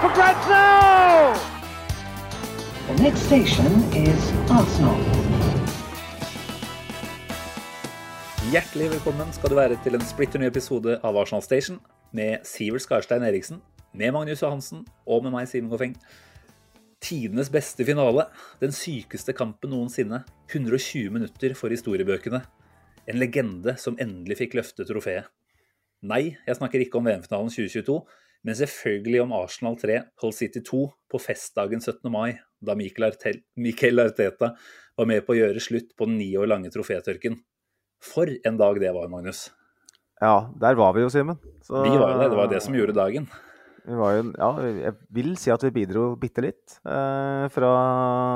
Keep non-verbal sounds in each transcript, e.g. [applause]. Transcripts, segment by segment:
for grabs now! The next station is Arsenal. Hjertelig velkommen skal du være til en splitter ny episode av Arsenal Station med Sivert Skarstein Eriksen, med Magnus Johansen og med meg, Simen Goffeng. Tidenes beste finale. Den sykeste kampen noensinne. 120 minutter for historiebøkene. En legende som endelig fikk løfte trofeet. Nei, jeg snakker ikke om VM-finalen 2022, men selvfølgelig om Arsenal 3, Hull City 2 på festdagen 17. mai, da Michael Arteta var med på å gjøre slutt på den ni år lange trofétørken. For en dag det var, Magnus. Ja, der var vi jo, Simen. Så- Vi var jo det. Det var det som gjorde dagen. Vi var jo, ja, jeg vil si at vi bidro bitte litt eh, fra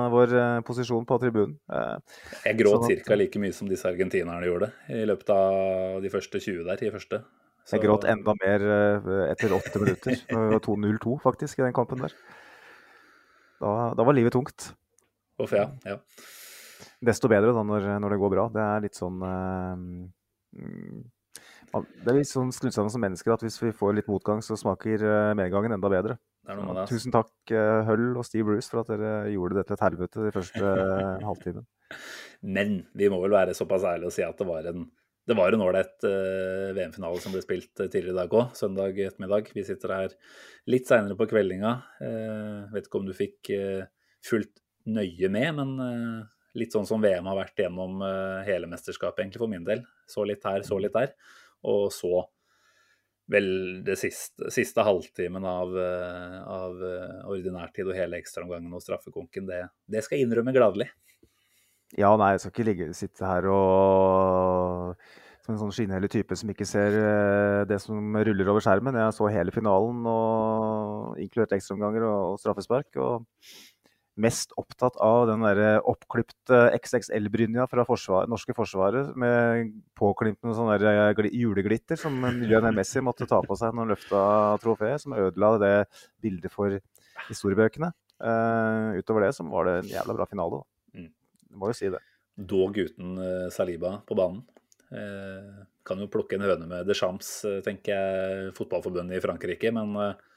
vår eh, posisjon på tribunen. Eh, Jeg gråt Sånn at- ca. like mye som disse argentinerne gjorde i løpet av de første 20 der. i første. Så- jeg gråt enda mer eh, etter åtte minutter. Det var 2-0-2 faktisk i den kampen der. Da, da var livet tungt. Uff, ja, ja. Desto bedre da når, når det går bra. Det er litt sånn mm, Det er litt sånn skrudd sammen som mennesker at hvis vi får litt motgang, så smaker eh, medgangen enda bedre. Det. Tusen takk, Hull og Steve Bruce, for at dere gjorde det til et helvete de første halvtimen. [laughs] Men vi må vel være såpass ærlige og si at det var en det var en ålreit uh, VM-finale som ble spilt eh, tidligere i dag òg, søndag ettermiddag. Vi sitter her litt seinere på kveldinga. Uh, vet ikke om du fikk uh, fulgt nøye med, men litt sånn som VM har vært gjennom hele mesterskapet, egentlig for min del. Så litt her, så litt der. Og så vel det siste, siste halvtimen av, av ordinærtid og hele ekstraomgangen og straffekonken. Det, det skal jeg innrømme gladelig. Ja, nei, jeg skal ikke ligge, sitte her og som en sånn skinnhellig type som ikke ser eh, det som ruller over skjermen. Jeg så hele finalen, og, inkludert ekstraomganger og, og straffespark. Og mest opptatt av den der oppklipte XXL-brynja fra forsvar, norske forsvaret med påklimpende sånn der eh, juleglitter som Lionel Messi måtte ta på seg når han løfta trofeet, som ødela det bildet for historiebøkene. Uh, utover det så var det en jævla bra finale. Da. Mm. Jeg må jo si det. dog uten Saliba på banen. Eh, kan jo plukke en høne med Deschamps, eh, tenker jeg, fotballforbundet i Frankrike. Men eh,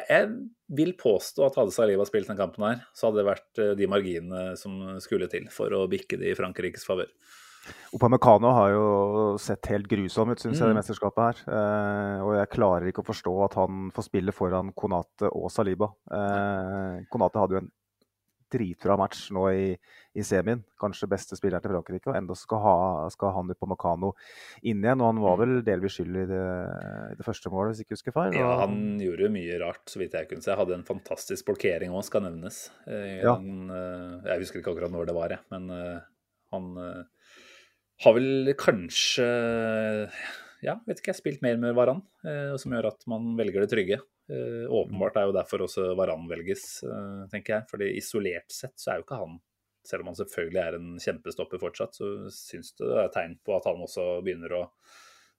jeg, vil påstå at hadde Saliba spilt den kampen her, så hadde det vært de marginene som skulle til for å bikke det i Frankrikes favør. Opamecano har jo sett helt grusom ut, syns jeg, i det mesterskapet her. Eh, og jeg klarer ikke å forstå at han får spille foran Konate og Saliba. Eh, Konate hadde jo en dritbra match nå i, i semien. Kanskje beste spilleren til Frankrike. Og enda skal, ha, skal han Upamecano inn igjen. Og han var vel delvis skyld i det, det første målet, hvis jeg ikke husker feil. Ja, han gjorde mye rart, så vidt jeg kunne se. Hadde en fantastisk blokkering òg, skal nevnes. Eh, Ja. han, eh, jeg husker ikke akkurat når det var, jeg, men eh, han har vel kanskje ja, vet ikke, jeg spilt mer med Varan, eh, som gjør at man velger det trygge. Eh, åpenbart er jo derfor også Varan velges, eh, tenker jeg. fordi isolert sett så er jo ikke han selv om han selvfølgelig er en kjempestopper fortsatt, så syns det er tegn på at han også begynner å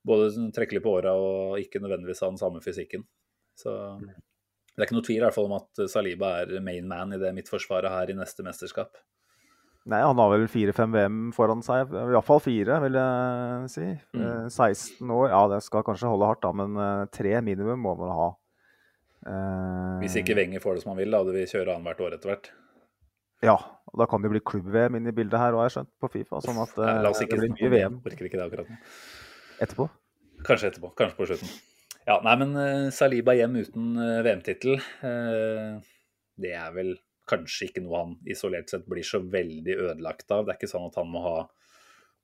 både trekke litt på åra og ikke nødvendigvis ha den samme fysikken. Så det er ikke noe tvil i hvert fall om at Saliba er main man i det midtforsvaret her i neste mesterskap. Nei, han har vel fire-fem VM foran seg. Iallfall fire, vil jeg si. Mm. Eh, 16 år, ja det skal kanskje holde hardt, da, men eh, tre minimum må man ha. Eh, Hvis ikke Wenger får det som han vil, da hadde vi kjøre annethvert år etter hvert. Ja, og da kan det bli klubb-VM inn i bildet her, har jeg skjønt, på Fifa. Sånn at Nei, eh, La oss ikke det blir mye. VM Orker ikke det akkurat nå. etterpå. Kanskje etterpå. Kanskje på slutten. Ja, nei, men eh, Saliba hjem uten eh, VM-tittel, eh, det er vel kanskje ikke noe han isolert sett blir så veldig ødelagt av. Det er ikke sånn at han må ha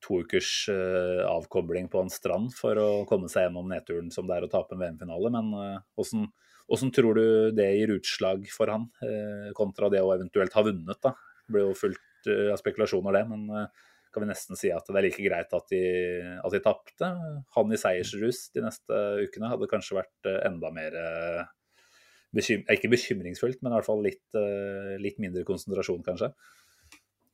to ukers uh, avkobling på en strand for å komme seg gjennom nedturen som det er å tape en VM-finale, men eh, åssen uh, tror du det gir utslag for han, uh, kontra det å eventuelt ha vunnet? da? Det blir jo fullt av spekulasjoner, det. Men kan vi nesten si at det er like greit at de, at de tapte. Han i seiersrus de neste ukene hadde kanskje vært enda mer bekym Ikke bekymringsfullt, men i hvert fall litt, eh, litt mindre konsentrasjon, kanskje.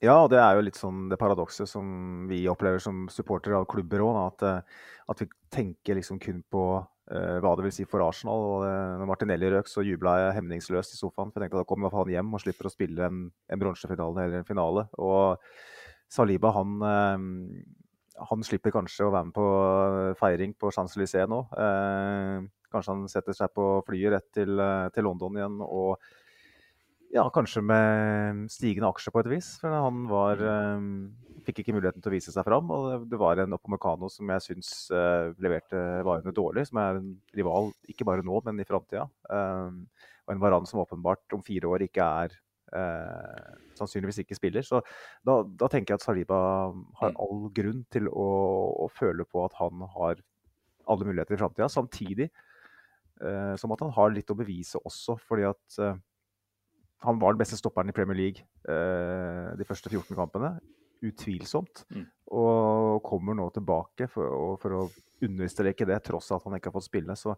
Ja, og det er jo litt sånn det paradokset som vi opplever som supportere av klubber òg. At, eh, at, vi tenker liksom kun på uh, hva det vil si for Arsenal. og det, når Martinelli røk, så jubla jeg hemningsløst i sofaen. For jeg tenkte at da kommer han hjem og slipper å spille en, en bronsefinale eller en finale. Og Saliba, han, uh, han slipper kanskje å være med på feiring på Champs-Élysées nå. Uh, kanskje han setter seg på flyet rett til, til London igjen. og ja, kanskje med stigende aksjer på et vis. For han var um, Fikk ikke muligheten til å vise seg fram. Og det var en Opomecano som jeg syns uh, leverte varene dårlig. Som er en rival ikke bare nå, men i framtida. Og en Varan som åpenbart om fire år ikke er Eh, Sannsynligvis ikke spiller. Så da, da, tenker jeg at Saliba har mm. all grunn til å, å føle på at han har alle muligheter i framtida. Samtidig uh, som at han har litt å bevise også. fordi at han var den beste stopperen i Premier League eh, de første 14 kampene. Utvilsomt. Mm. Og kommer nå tilbake for, for, å understreke det, tross at han ikke har fått spille. Så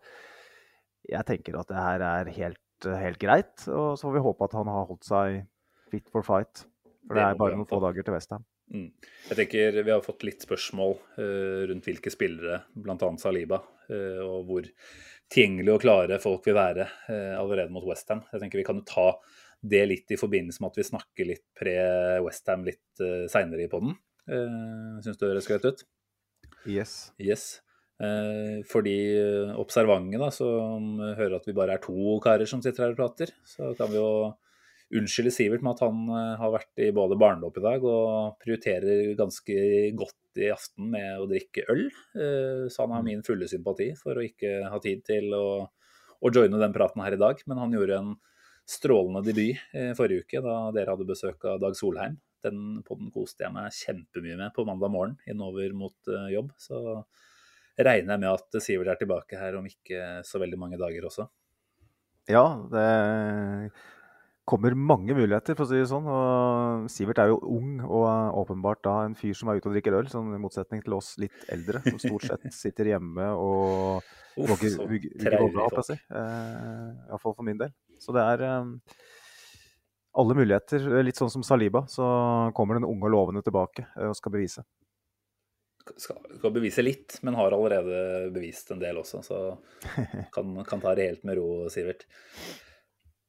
jeg tenker at det her er helt, helt greit. Og så får vi håpe at han har holdt seg fit for fight. For det, det er bare noen få dager til Westham. Mm. Jeg tenker Vi har fått litt spørsmål uh, rundt hvilke spillere, bl.a. Saliba, uh, og hvor tilgjengelige og klare folk vil være uh, allerede mot Westham. Jeg tenker Vi kan jo ta det litt i forbindelse med at vi snakker litt pre-Westham litt uh, seinere i poden. Uh, Syns du det høres greit ut? Yes. yes. Uh, for de observante da, som hører at vi bare er to karer som sitter her og prater, så kan vi jo unnskylde Sivert med at han uh, har vært i både barnedåp i dag og prioriterer ganske godt i aften med å drikke øl. Uh, så han har mm. min fulle sympati for å ikke ha tid til å, å joine den praten her i dag. Men han gjorde en strålende debut eh, forrige uke, da dere hadde besøk av Dag Solheim. Den podden koste jeg meg kjempemye med på mandag morgen innover mot eh, jobb. Så regner jeg med at Sivert er tilbake her om ikke så veldig mange dager også. Ja, det kommer mange muligheter, for å si det sånn. Og Sivert er jo ung og åpenbart da en fyr som er ute og drikker øl, sånn i motsetning til oss litt eldre, som stort sett [laughs] sitter hjemme og våger å opp, si. Eh, Iallfall for min del. Så det er eh, alle muligheter. Litt sånn som Saliba, så kommer den unge og lovende tilbake eh, og skal bevise. Skal, skal, bevise litt, men har allerede bevist en del også. Så [laughs] kan, kan ta det helt med ro, Sivert.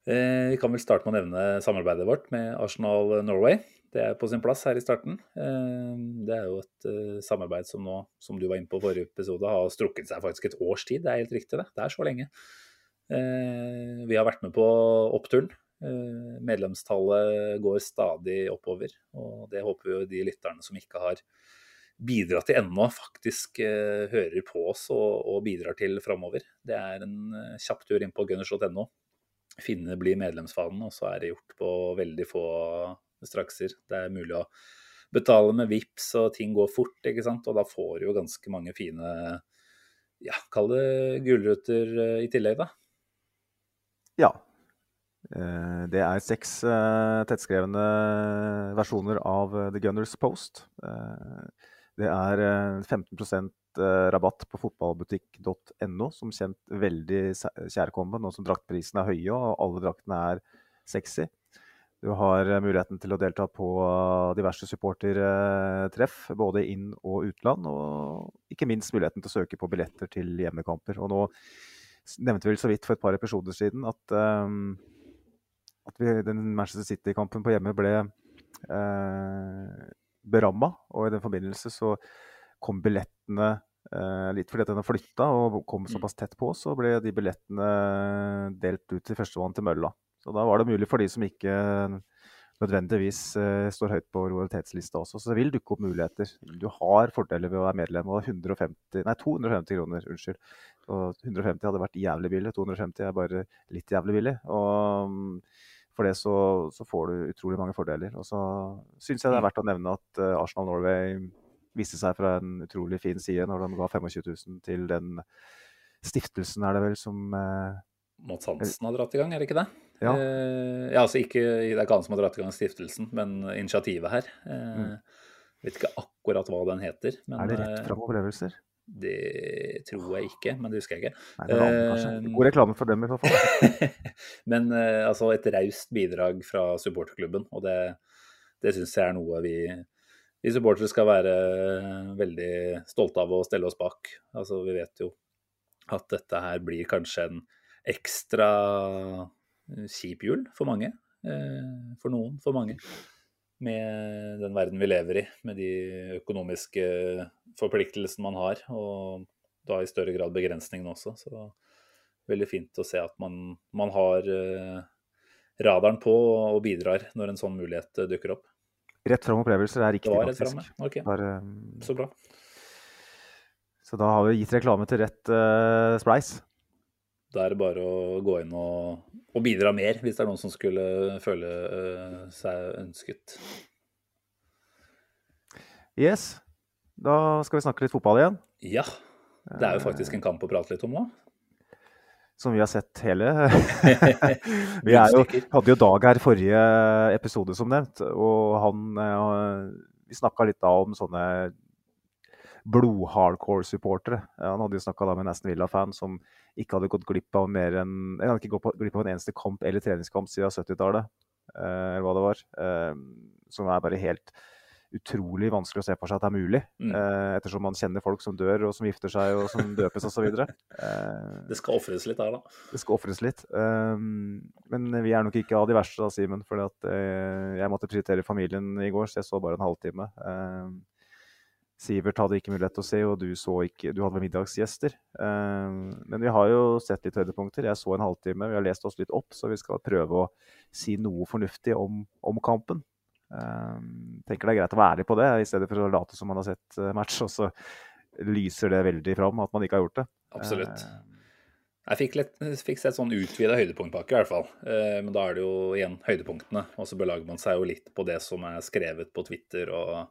Eh, vi kan vel starte med å nevne samarbeidet vårt med Arsenal Norway. Det er på sin plass her i starten. Eh, det er jo et eh, samarbeid som nå, som du var inne på forrige episode, har strukket seg faktisk et års tid. Det er helt riktig, det. Det er så lenge. Vi har vært med på oppturen. Medlemstallet går stadig oppover, og det håper vi jo de lytterne som ikke har bidratt til ennå, faktisk hører på oss og, og bidrar til framover. Det er en kjapp tur inn på gunners.no finne blir medlemsfanen, og så er det gjort på veldig få strakser. Det er mulig å betale med VIPS og ting går fort, ikke sant. Og da får du jo ganske mange fine, ja, kall det gulrøtter eh, i tillegg, da. Ja. Eh, det er seks eh, tettskrevne versjoner av The Gunners Post. Det er 15 Eh, rabatt på fotballbutikk.no, som kjent veldig kjærkommen nå som draktprisene er høye og alle draktene er sexy. Du har eh, muligheten til å delta på diverse supportertreff, både inn- og utland. Og ikke minst muligheten til å søke på billetter til hjemmekamper. Og nå nevnte vi vel så vidt for et par episoder siden at, um, at vi, den Manchester City-kampen på hjemme ble uh, beramma. Og i den forbindelse så kom billettene eh, litt fordi at den har flytta og kom mm. såpass tett på, så ble de billettene delt ut til førstemann til mølla. Så da var det mulig for de som ikke nødvendigvis eh, står høyt på lojalitetslista også. Så det vil dukke opp muligheter. Du har fordeler ved å være medlem. Og 150, nei, 250 kroner, unnskyld. Og 150 hadde vært jævlig billig. 250 er bare litt jævlig billig. Og mm, for det så, så får du utrolig mange fordeler. Og så syns jeg det er mm. verdt å nevne at uh, Arsenal Norway viste seg fra en utrolig fin side når de ga 25 000 til den stiftelsen, er det vel, som eh, Mats Hansen har dratt i gang, er det ikke det? Ja. Eh, ja altså ikke, Det er ikke han som har dratt i gang stiftelsen, men initiativet her. Eh, mm. Vet ikke akkurat hva den heter. Men Er det rett fra fram opplevelser? det tror jeg ikke, men det husker jeg ikke. Nei, det var andre, kanskje. Eh, God reklame for dem, i hvert fall. [laughs] Men eh, altså et raust bidrag fra supporterklubben, og det, det syns jeg er noe vi, vi supportere skal være veldig stolte av å stelle oss bak. Altså, vi vet jo at dette her blir kanskje en ekstra kjip jul for mange. eh, For noen, for mange. Med den verden vi lever i, med de økonomiske forpliktelsene man har, og da i større grad begrensningene også. Så veldig fint å se at man, man har eh, radaren på og bidrar når en sånn mulighet eh, dukker opp. Rett fram opplevelser er riktig, var rett faktisk. framme. Ok, Bare, så bra. så da har vi gitt reklame til rett uh, spleis. Da er det bare å gå inn og, og bidra mer, hvis det er noen som skulle føle uh, seg ønsket. Yes. Da skal vi snakke litt fotball igjen. Ja. Det er jo faktisk en kamp å prate litt om nå. Som vi har sett hele. [laughs] vi jo, hadde jo Dag her forrige episode, som nevnt. Og han eh, Vi snakka litt da om sånne blod-hardcore-supportere. Han hadde jo snakka med en Aston Villa-fan som ikke hadde gått glipp av mer enn Han hadde ikke gått glipp av en eneste kamp eller treningskamp siden 70-tallet, eh, eller hva det var. Eh, Som er bare helt utrolig vanskelig å se for seg at det er mulig. Mm. eh, Ettersom man kjenner folk som dør, og som gifter seg, og som [laughs] døpes osv. Eh, Det skal ofres litt her, da. det skal ofres litt. Um, men vi er nok ikke av de verste, da, Simen. For jeg måtte prioritere familien i går, så jeg så bare en halvtime. Sivert hadde ikke mulighet til å se, og du, så ikke, du hadde middagsgjester. Men vi har jo sett litt høydepunkter. Jeg så en halvtime, vi har lest oss litt opp, så vi skal prøve å si noe fornuftig om, om kampen. Um, tenker det er greit å være ærlig på det, i stedet for å late som man har sett eh, match, og så lyser det veldig fram at man ikke har gjort det. Absolutt. Eh, Jeg fikk, litt, fikk sett sånn utvida høydepunktpakke, i hvert fall. Eh, men da er det jo igjen høydepunktene. Og så belager man seg jo litt på det som er skrevet på Twitter og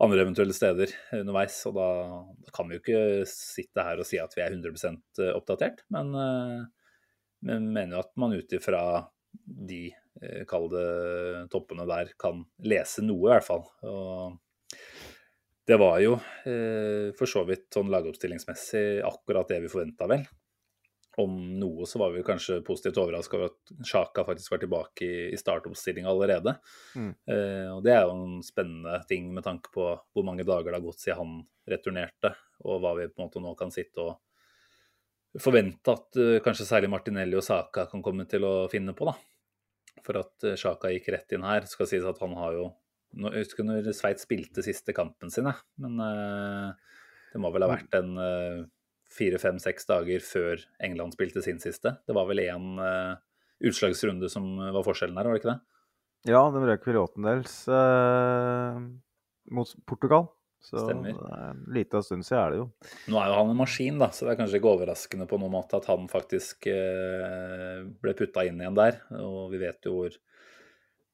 andre eventuelle steder underveis. Og da, da kan vi jo ikke sitte her og si at vi er 100 oppdatert. Men, eh, men mener jo at man ut ifra de, eh, kall det toppene der, kan lese noe, i hvert fall. Og det var jo eh, for så vidt sånn lagoppstillingsmessig akkurat det vi forventa, vel. Om noe så var vi kanskje positivt overraska over at Sjaka faktisk var tilbake i, i startoppstillinga allerede. Mm. Eh, og det er jo en spennende ting med tanke på hvor mange dager det har gått siden han returnerte, og hva vi på en måte nå kan sitte og forvente at uh, kanskje særlig Martinelli og Saka kan komme til å finne på, da. For at eh, Sjaka gikk rett inn her. Skal sies at han har jo Jeg husker når Sveits spilte siste kampen sin, jeg. Men eh, det må vel ha vært en eh, fire, fem, seks dager før England spilte sin siste. Det var vel én utslagsrunde som var forskjellen her, var det ikke det? Ja, de røk vel i åttendels eh, mot Portugal. Så Stemmer. er en liten stund siden er det jo. Nå er jo han en maskin, da, så det er kanskje ikke overraskende på noen måte at han faktisk eh, ble putta inn igjen der. Og vi vet jo hvor,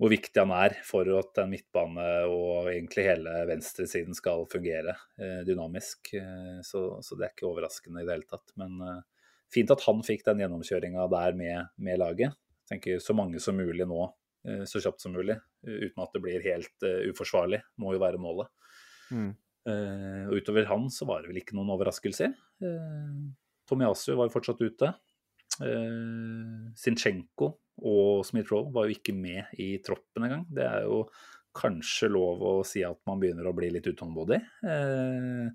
hvor viktig han er for at en midtbane og egentlig hele venstresiden skal fungere eh, dynamisk. Eh, så, så det er ikke overraskende i det hele tatt. Men eh, fint at han fikk den gjennomkjøringa der med, med laget. Jeg tenker så mange som mulig nå, eh, så kjapt som mulig, uten at det blir helt eh, uforsvarlig, må jo være målet. Mm. Eh, og utover han så var det vel ikke noen overraskelser. Uh, Tomiyasu var jo fortsatt ute. Uh, Sinchenko og Smith-Roe var jo ikke med i troppen engang. Det er jo kanskje lov å si at man begynner å bli litt utålmodig. Uh,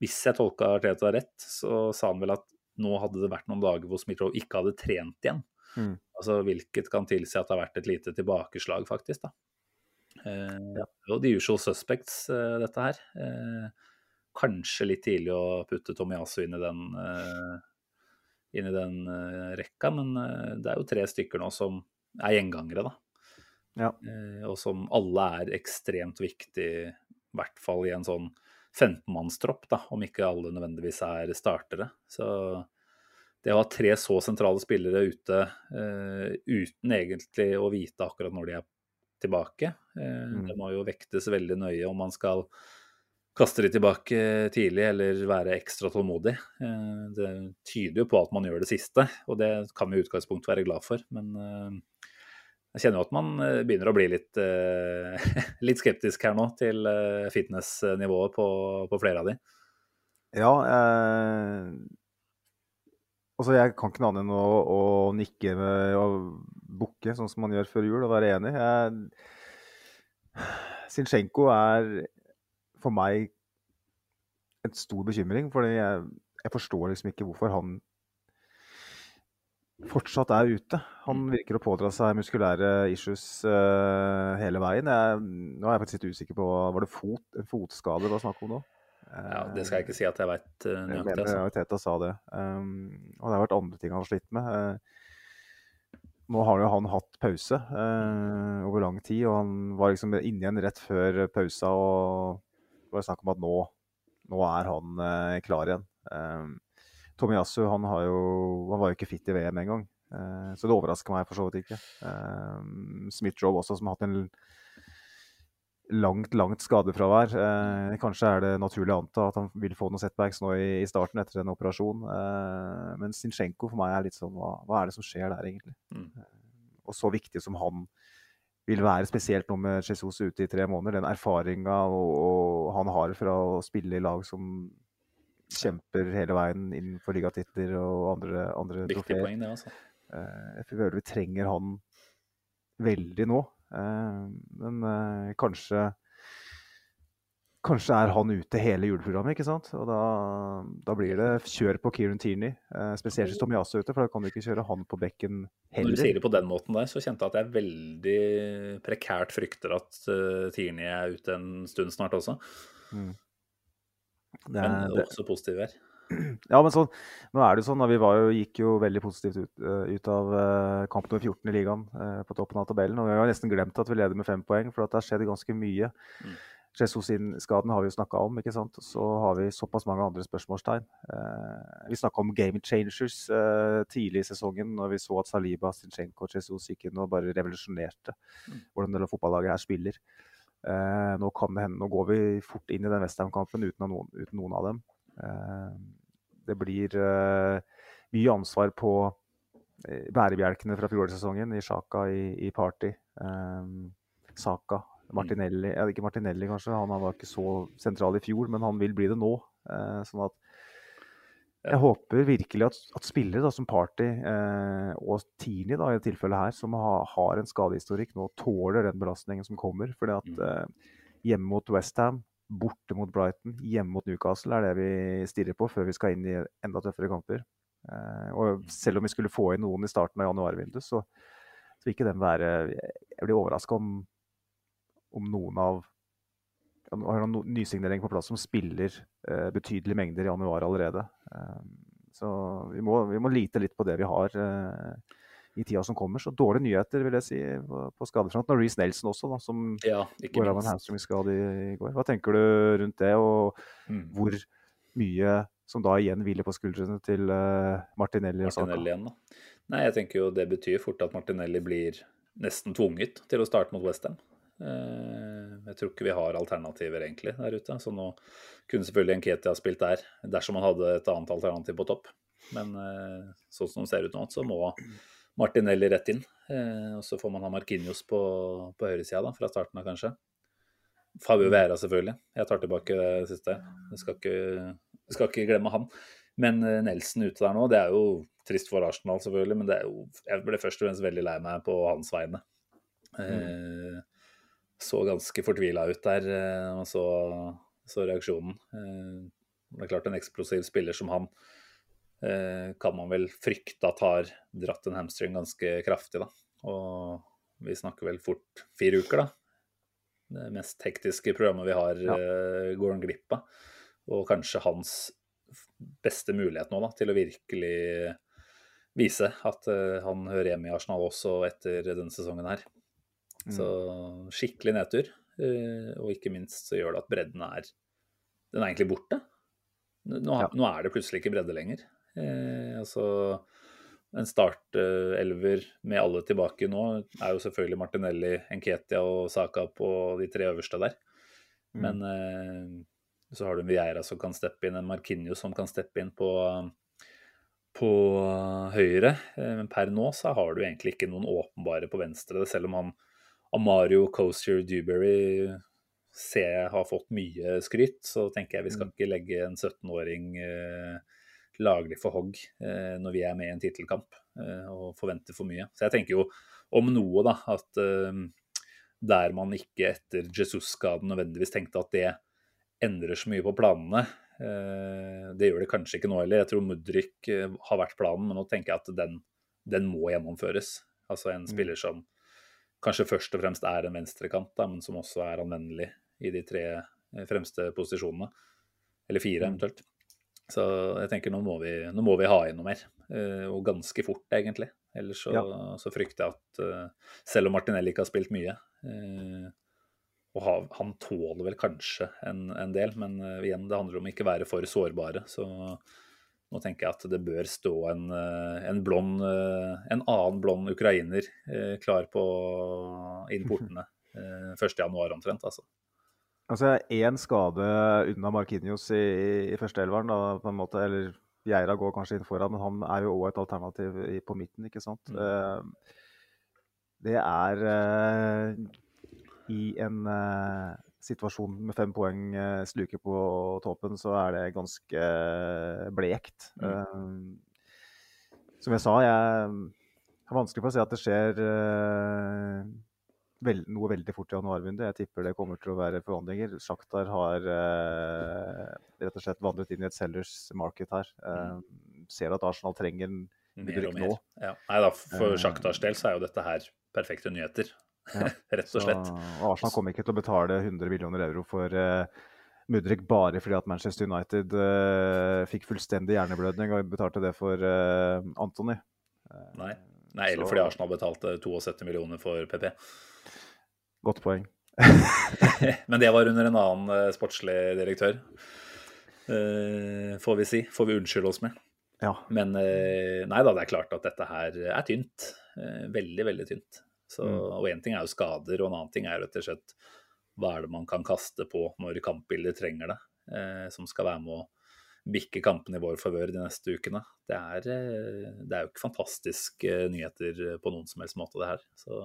hvis jeg tolka Arteta rett, så sa han vel at nå hadde det vært noen dager hvor Smith-Roe ikke hadde trent igjen. Mm. Altså, hvilket kan tilsi at det har vært et lite tilbakeslag, faktisk. da. Eh, og the usual suspects, eh, dette her. Eh, kanskje litt tidlig å putte Tomiyasu inn i den, eh, inn i den rekka, men det er jo tre stykker nå som er gjengangere, da. Ja. Eh, og som alle er ekstremt viktig, i hvert fall i en sånn 15-mannstropp, da, om ikke alle nødvendigvis er startere. Så det å ha tre så sentrale spillere ute eh, uten egentlig å vite akkurat når de er tilbake, eh, Mm. det må jo vektes veldig nøye om man skal kaste de tilbake tidlig eller være ekstra tålmodig. Eh, det tyder jo på at man gjør det siste, og det kan vi i utgangspunktet være glad for. Men eh, Jeg kjenner jo at man begynner å bli litt, [laughs] litt skeptisk her nå til fitnessnivået på, på flere av de. Ja, eh, altså jeg kan ikke noe annet enn å, å nikke med, og bukke, sånn som man gjør før jul, og være enig. Jeg, Zinchenko er for meg en stor bekymring, fordi jeg, jeg forstår liksom ikke hvorfor han fortsatt er ute. Han virker å pådra seg muskulære issues uh, hele veien. Jeg, nå er jeg faktisk litt usikker på Var det fot, en fotskade det var snakk om nå? Ja, Det skal jeg ikke si at jeg veit Jeg nøyaktig. mener Altså. Teta sa det. Um, og det har vært andre ting han har slitt med. Uh, nå har jo han hatt pause uh, over lang tid, og han var liksom inne igjen rett før pausa. Og det var snakk om at nå, nå er han uh, klar igjen. Um, Tomiyasu han, har jo, han var jo ikke fit i VM engang, uh, så det overrasker meg for så vidt ikke. Um, Smith-Joe også, som har hatt en langt, langt skadefravær. Eh, kanskje er det naturlig å anta at han vil få noen setbacks nå i, i starten etter en operasjon. Eh, men Zinchenko for meg er litt sånn hva, hva er det som skjer der, egentlig? Mm. Og så viktig som han vil være, spesielt nå med Jesus ute i tre måneder, den erfaringa han har fra å spille i lag som kjemper hele veien innenfor ligatitler og andre, andre Viktig poeng, det, altså. Eh, Jeg føler vi trenger han veldig nå. Eh, Men eh, kanskje Kanskje er han ute hele juleprogrammet, ikke sant? Og da, da blir det kjør på Kieran Tierney. eh, Spesielt hvis Tomiyasu er ute, for da kan du ikke kjøre han på bekken Når du sier det på den måten der, så kjente jeg at jeg veldig prekært frykter at Tierney er ute en stund snart også. Det Men er, det, også positiv her. [clears throat] ja, men sånn, nå er det jo sånn, da, vi var jo, gikk jo veldig positivt ut, eh, ut av kamp nummer 14 i ligaen eh, på toppen av tabellen. Og vi har nesten glemt at vi leder med fem poeng, for at det har skjedd ganske mye. Mm. Jesus-skaden har vi jo snakka om, ikke sant. Så har vi såpass mange andre spørsmålstegn. Eh, vi snakka om game changers eh, tidlig i sesongen, når vi så at Saliba, Zinchenko og Jesus gikk inn og bare revolusjonerte Mm. hvordan det fotballaget her spiller. Eh, nå kan det hende, nå går vi fort inn i den Westham-kampen uten, uten noen av dem. Eh, det blir eh, mye ansvar på eh, bærebjelkene fra fjorårssesongen, i Sjaka, i, i Party. Um, Saka, Martinelli ja, Ikke Martinelli, kanskje, han var ikke så sentral i fjor, men han vil bli det nå. Uh, sånn at jeg håper virkelig at, at spillere da, som Party eh, og Tini da, i det tilfellet her, som ha, har en skadehistorikk, nå tåler den belastningen som kommer. fordi at Mm. hjemme mot Westham, borte mot Brighton, hjemme mot Newcastle er det vi stirrer på før vi skal inn i enda tøffere kamper. Eh, og selv om vi skulle få inn noen i starten av januarvinduet, så, så vil ikke den være Jeg blir overraska om, om noen av har noen nysignering på plass som spiller eh, betydelige mengder i januar allerede. Eh, så vi må, vi må lite litt på det vi har eh, i tida som kommer. Så dårlige nyheter, vil jeg si, på, skadefronten. Og Reece Nelson også, da, som Ja, går av en hamstringskade i, går. Hva tenker du rundt det, og Mm. hvor mye som da igjen hviler på skuldrene til eh, Martinelli og? Martinelli igjen, da. Nei, jeg tenker jo det betyr fort at Martinelli blir nesten tvunget til å starte mot Westham. Jeg tror ikke vi har alternativer egentlig der ute. Så nå kunne selvfølgelig Nketia spilt der dersom han hadde et annet alternativ på topp. Men eh, sånn som det ser ut nå, så må Martinelli rett inn. Eh, Og så får man ha Markinios på, på høyresida fra starten av, kanskje. Fabio Vera, selvfølgelig. Jeg tar tilbake det siste. Jeg skal ikke, jeg skal ikke glemme han. Men eh, Nelson ute der nå, det er jo trist for Arsenal, selvfølgelig. Men det er jo, jeg ble først og fremst veldig lei meg på hans vegne. Eh, så ganske fortvila ut der og så, så reaksjonen. Eh, det er klart En eksplosiv spiller som han kan man vel frykte at har dratt en hamstring ganske kraftig. da. Og vi snakker vel fort fire uker, da. Det mest hektiske programmet vi har, Ja. eh, går han glipp av. Og kanskje hans beste mulighet nå da, til å virkelig vise at eh, han hører hjemme i Arsenal også etter denne sesongen her. Så skikkelig nedtur. eh, og ikke minst så gjør det at bredden er Den er egentlig borte. Nå, Ja. nå er det plutselig ikke bredde lenger. Eh, altså en startelver med alle tilbake nå er jo selvfølgelig Martinelli, Enketia og Saka på de tre øverste der. Men eh, så har du en Vieira som kan steppe inn, en Marquinhos som kan steppe inn på, på høyre. Eh, men per nå så har du egentlig ikke noen åpenbare på venstre, selv om han Amario Coaster Dewberry ser jeg har fått mye skryt, så tenker jeg vi skal mm. ikke legge en 17-åring eh, laglig for hogg eh, når vi er med i en tittelkamp eh, og forventer for mye. Så jeg tenker jo om noe, da, at eh, der man ikke etter Jesus-skaden nødvendigvis tenkte at det endrer så mye på planene, Eh, det gjør det kanskje ikke nå heller. Jeg tror Mudrik har vært planen, men nå tenker jeg at den, den må gjennomføres. Altså en mm. spiller som kanskje først og fremst er en venstrekant, da, men som også er anvendelig i de tre fremste posisjonene. Eller fire, mm. eventuelt. Så jeg tenker nå må vi, nå må vi ha inn noe mer. Og ganske fort, egentlig. Ellers så, ja. så frykter jeg at selv om Martinelli ikke har spilt mye, og ha, han tåler vel kanskje en, en del, men igjen, det handler om ikke være for sårbare. Så nå tenker jeg at det bør stå en, en blond, en annen blond ukrainer klar på innportene uh, 1.1 omtrent, altså. Altså én skade unna Markinios i, i førsteelveren, på en måte. Eller Geira går kanskje inn foran, men han er jo òg et alternativ i, på midten, ikke sant. Mm. det er i en uh, situasjon med fem poeng uh, sluker på toppen, så er det ganske blekt. Mm. som jeg sa, jeg har vanskelig for å si at det skjer vel, noe veldig fort i januarvinduet. Jeg tipper det kommer til å være forvandlinger. Sjaktar har rett og slett vandret inn i et sellers market her. Eh, Ser at Arsenal trenger en bedrift nå. Ja. Nei da, for Sjaktars del så er jo dette her perfekte nyheter. Ja. [laughs] Rett og slett. Så Arsenal kommer ikke til å betale 100 millioner euro for uh, Mudrik bare fordi at Manchester United uh, fikk fullstendig hjerneblødning og betalte det for uh, Anthony. Nei. Nei, eller så... fordi Arsenal betalte 72 millioner for PP. Godt poeng. [laughs] Men det var under en annen sportslig direktør, får vi si. Får vi unnskylde oss med. Ja. Men nei da, det er klart at dette her er tynt. Veldig, veldig tynt. Så, mm. Og én ting er jo skader, og en annen ting er rett og slett hva er det man kan kaste på når kampbildet trenger det, eh, som skal være med å bikke kampene i vår favør de neste ukene. Det er, eh, det er, jo ikke fantastiske nyheter på noen som helst måte, det her. Så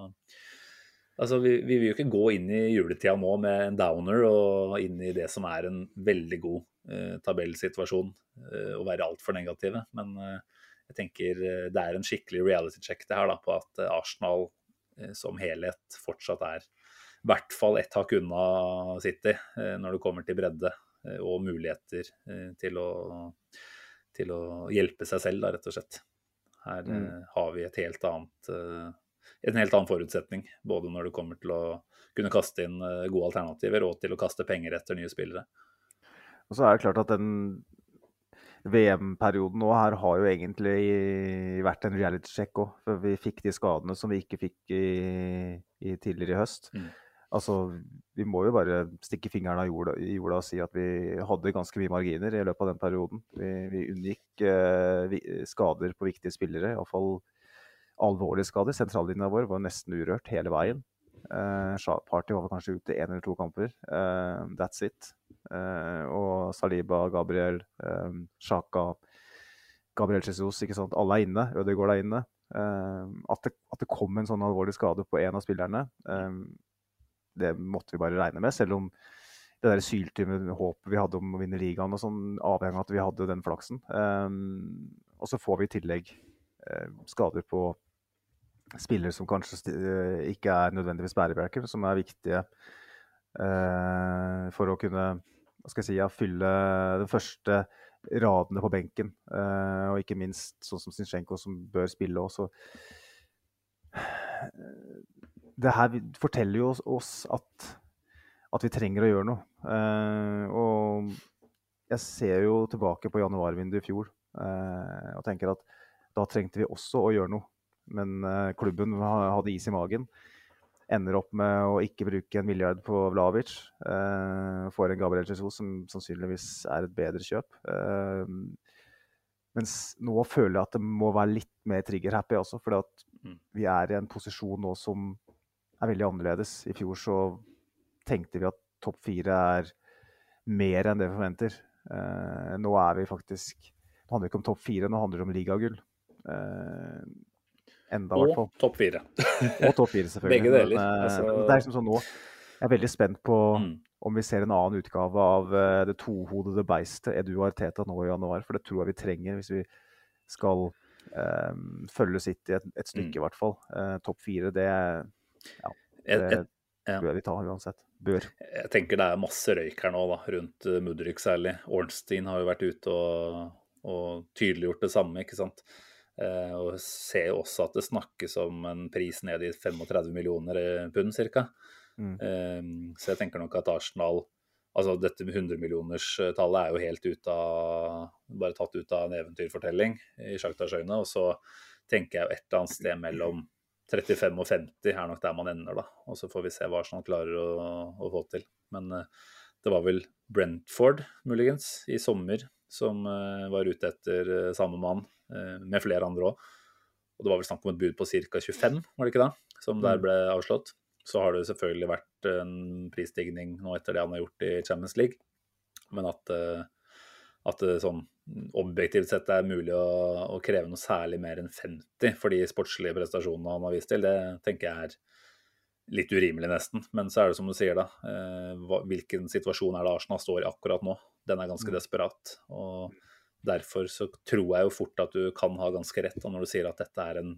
altså, vi, vi, vil jo ikke gå inn i juletida nå med en downer og inn i det som er en veldig god eh, tabellsituasjon, eh, og være altfor negative. Men eh, jeg tenker eh, det er en skikkelig reality check det her da, på at Arsenal Eh, som helhet fortsatt er i hvert fall ett hakk unna City eh, når det kommer til bredde eh, og muligheter til å, til å hjelpe seg selv, da, rett og slett. Her mm. har vi et helt annet, en helt annen forutsetning, både når det kommer til å kunne kaste inn gode alternativer og til å kaste penger etter nye spillere. Og så er det klart at den VM-perioden nå her har jo egentlig vært en reality check òg. For vi fikk de skadene som vi ikke fikk i, i tidligere i høst. Mm. Altså, vi må jo bare stikke fingrene jorda, i jorda, og si at vi hadde ganske mye marginer i løpet av den perioden. Vi, vi unngikk eh, skader på viktige spillere, iallfall alvorlige skader. Sentrallinja vår var nesten urørt hele veien. Uh, Party var kanskje ute én eller to kamper. Uh, that's it. Uh, og Saliba, Gabriel, um, Sjaka, Gabriel Jesus, ikke sant? alle er inne. Ødegaard er inne. At det, at, det, kom en sånn alvorlig skade på en av spillerne, det måtte vi bare regne med. Selv om det der syltynne håpet vi hadde om å vinne ligaen og sånn, avhengig av at vi hadde den flaksen. og så får vi i tillegg skader på spillere som kanskje eh, ikke er nødvendigvis bærebjelker, som er viktige eh, for å kunne si, ja, fylle den første radene på benken. Eh, og ikke minst sånn som Zinchenko, som bør spille også. Det her forteller jo oss at, at vi trenger å gjøre noe. Eh, og jeg ser jo tilbake på januarvinduet i fjor eh, og tenker at da trengte vi også å gjøre noe. Men uh, klubben hadde is i magen. Ender opp med å ikke bruke en milliard på Vlavic. Uh, får en Gabriel Jesus som sannsynligvis er et bedre kjøp. Uh, mens nå føler jeg at det må være litt mer trigger-happy også. For mm. vi er i en posisjon nå som er veldig annerledes. I fjor så tenkte vi at topp fire er mer enn det vi forventer. Nå er vi faktisk handler ikke om topp fire, nå handler det om ligagull. Eh, enda, i hvert fall. Og topp fire. [laughs] Og topp fire, selvfølgelig. Begge deler, Men, eh, altså- det er liksom sånn nå Jeg er veldig spent på Mm. om vi ser en annen utgave av eh, det tohodede beistet Edu Arteta nå i januar. For det tror jeg vi trenger hvis vi skal eh, følge City et, et stykke, Mm. i hvert fall. Eh, Topp fire, det, ja, det jeg, ja. bør vi ta uansett. Bør. jeg tenker det er masse røyk her nå, da, rundt uh, Mudryk særlig. Ornstein har jo vært ute og, og tydeliggjort det samme, ikke sant. Eh, og ser jo også at det snakkes om en pris ned i 35 millioner eh, pund, ca. Mm. Eh, så jeg tenker nok at Arsenal Altså dette med 100-millionerstallet er jo helt ut av Bare tatt ut av en eventyrfortelling i Sjaktas øyne. Og så tenker jeg jo et eller annet sted mellom 35 og 50 er nok der man ender, da. Og så får vi se hva Arsenal klarer å, å få til. Men det var vel Brentford, muligens, i sommer som eh, var ute etter eh, samme mann, eh, med flere andre òg. Og det var vel snakk om et bud på ca. 25, var det ikke da? Som der ble avslått. Så har det selvfølgelig vært en prisstigning nå etter det han har gjort i Champions League. Men at, at det sånn objektivt sett er mulig å, å kreve noe særlig mer enn 50 for de sportslige prestasjonene han har vist til, det tenker jeg er litt urimelig, nesten. Men så er det som du sier, da. Eh, hvilken situasjon er det Arsenal står i akkurat nå? Den er ganske desperat. Og derfor så tror jeg jo fort at du kan ha ganske rett da, når du sier at dette er en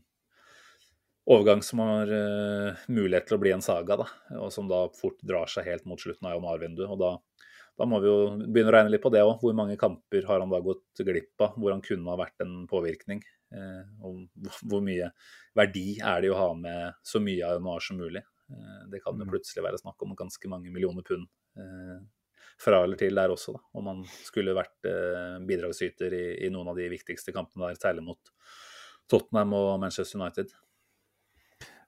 overgang som har eh, mulighet til å bli en saga, da, og som da fort drar seg helt mot slutten av januarvinduet. og da, da må vi jo begynne å regne litt på det òg. Hvor mange kamper har han da gått glipp av hvor han kunne ha vært en påvirkning? Eh, og hvor mye verdi er det å ha med så mye av januar som mulig? Eh, det kan jo Mm. plutselig være snakk om ganske mange millioner pund eh, fra eller til der også, da, om man skulle vært eh, bidragsyter i, i noen av de viktigste kampene der, særlig mot Tottenham og Manchester United.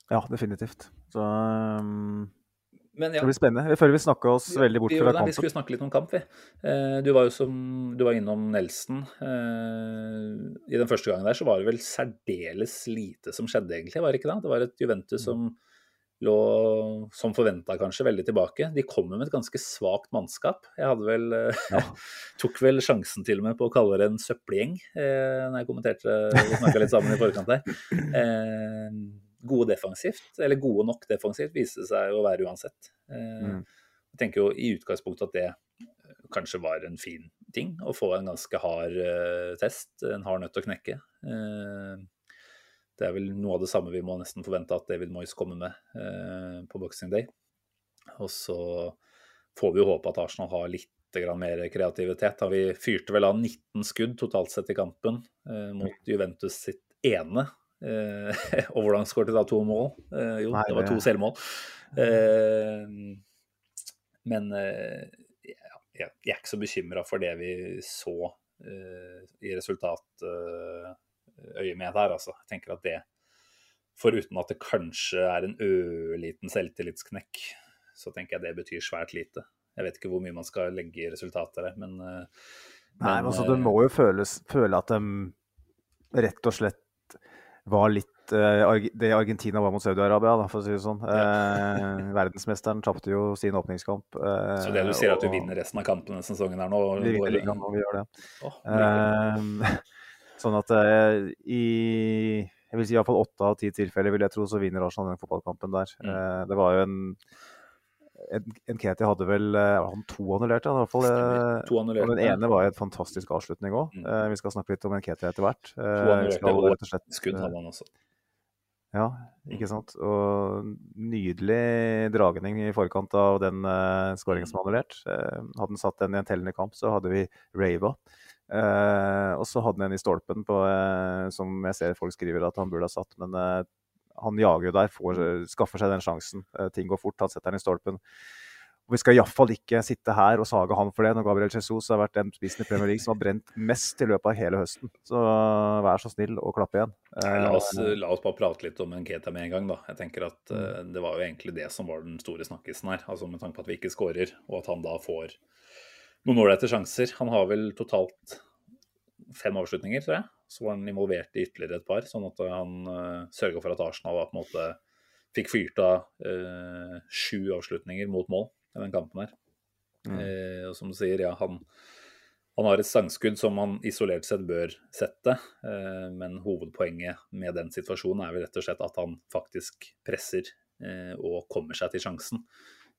Ja, definitivt. Så um, Men det blir spennende. Føler vi snakka oss veldig bort fra kampen. vi skulle snakke litt om kamp, vi. Du var jo som, du var innom Nelson. I den første gangen der så var det vel særdeles lite som skjedde, egentlig. var Det ikke det? Det var et Juventus som lå, som forventa kanskje, veldig tilbake. De kommer med et ganske svakt mannskap. Jeg hadde vel ja. [laughs] tok vel sjansen til og med på å kalle det en søppelgjeng eh, når jeg kommenterte og snakka litt sammen i forkant her. Eh, gode defensivt, eller gode nok defensivt, viste seg å være uansett. Eh, Mm. Jeg tenker jo i utgangspunktet at det eh, kanskje var en fin ting, å få en ganske hard eh, test, en hard nøtt å knekke. Eh, det er vel noe av det samme vi må nesten forvente at David Moyes kommer med eh, på Boxing Day. Og så får vi jo håpe at Arsenal har litt mer kreativitet. Vi fyrte vel av 19 skudd totalt sett i kampen eh, mot Juventus sitt ene. Eh, [laughs] og hvordan skåret de da to mål? Jo, Nei, det var to selvmål. Men jeg, er ikke så bekymra for det vi så eh, i med der, altså. Jeg tenker at det, foruten at det kanskje er en ørliten selvtillitsknekk, så tenker jeg det betyr svært lite. Jeg vet ikke hvor mye man skal legge i resultatet der, men eh, Nei, men, altså, Du må jo føles, føle at de rett og slett var litt eh, det Argentina var mot Saudi-Arabia, for å si det sånn. Eh, verdensmesteren tapte jo sin åpningskamp. eh, Så det du sier at du vinner resten av kampene denne sesongen her nå Vi vinner ligaen når vi gjør det. Eh, [laughs] sånn at eh, i jeg vil si iallfall åtte av ti tilfeller vil jeg tro så vinner Arsenal den fotballkampen der. Mm. Eh, det var jo en en Nketi hadde vel eh, han to annullerte, i hvert fall. Eh, To annullerte. den ene var jo en fantastisk avslutning òg. Mm. vi skal snakke litt om Nketi etter hvert. Eh, To annullerte og rett og slett, Skudd eh, hadde han også. Ja, ikke sant. Og nydelig dragning i forkant av den uh, skåringen som var annullert. Uh, hadde han satt den i en tellende kamp, så hadde vi rava. Eh, og så hadde han en i stolpen på, eh, som jeg ser folk skriver at han burde ha satt. Men eh, han jager jo der, får, skaffer seg den sjansen. Ting går fort, han setter den i stolpen. Og Vi skal iallfall ikke sitte her og sage han for det, når Gabriel Jesus har vært den spissen i Premier League som har brent mest i løpet av hele høsten. Så vær så snill og klapp igjen. La oss, la oss bare prate litt om Nketa med en gang, da. Jeg tenker at Mm. Det var jo egentlig det som var den store snakkisen her. Altså Med tanke på at vi ikke skårer, og at han da får noen ålreite sjanser. Han har vel totalt fem avslutninger, tror jeg. Så var han involvert i ytterligere et par, sånn at han uh, sørga for at Arsenal var på en måte fikk fyrt av uh, sju avslutninger mot mål i den kampen her. Mm. Uh, og som du sier, ja, han Han har et sangskudd som han isolert sett bør sette, uh, men hovedpoenget med den situasjonen er vel rett og slett at han faktisk presser eh, og kommer seg til sjansen.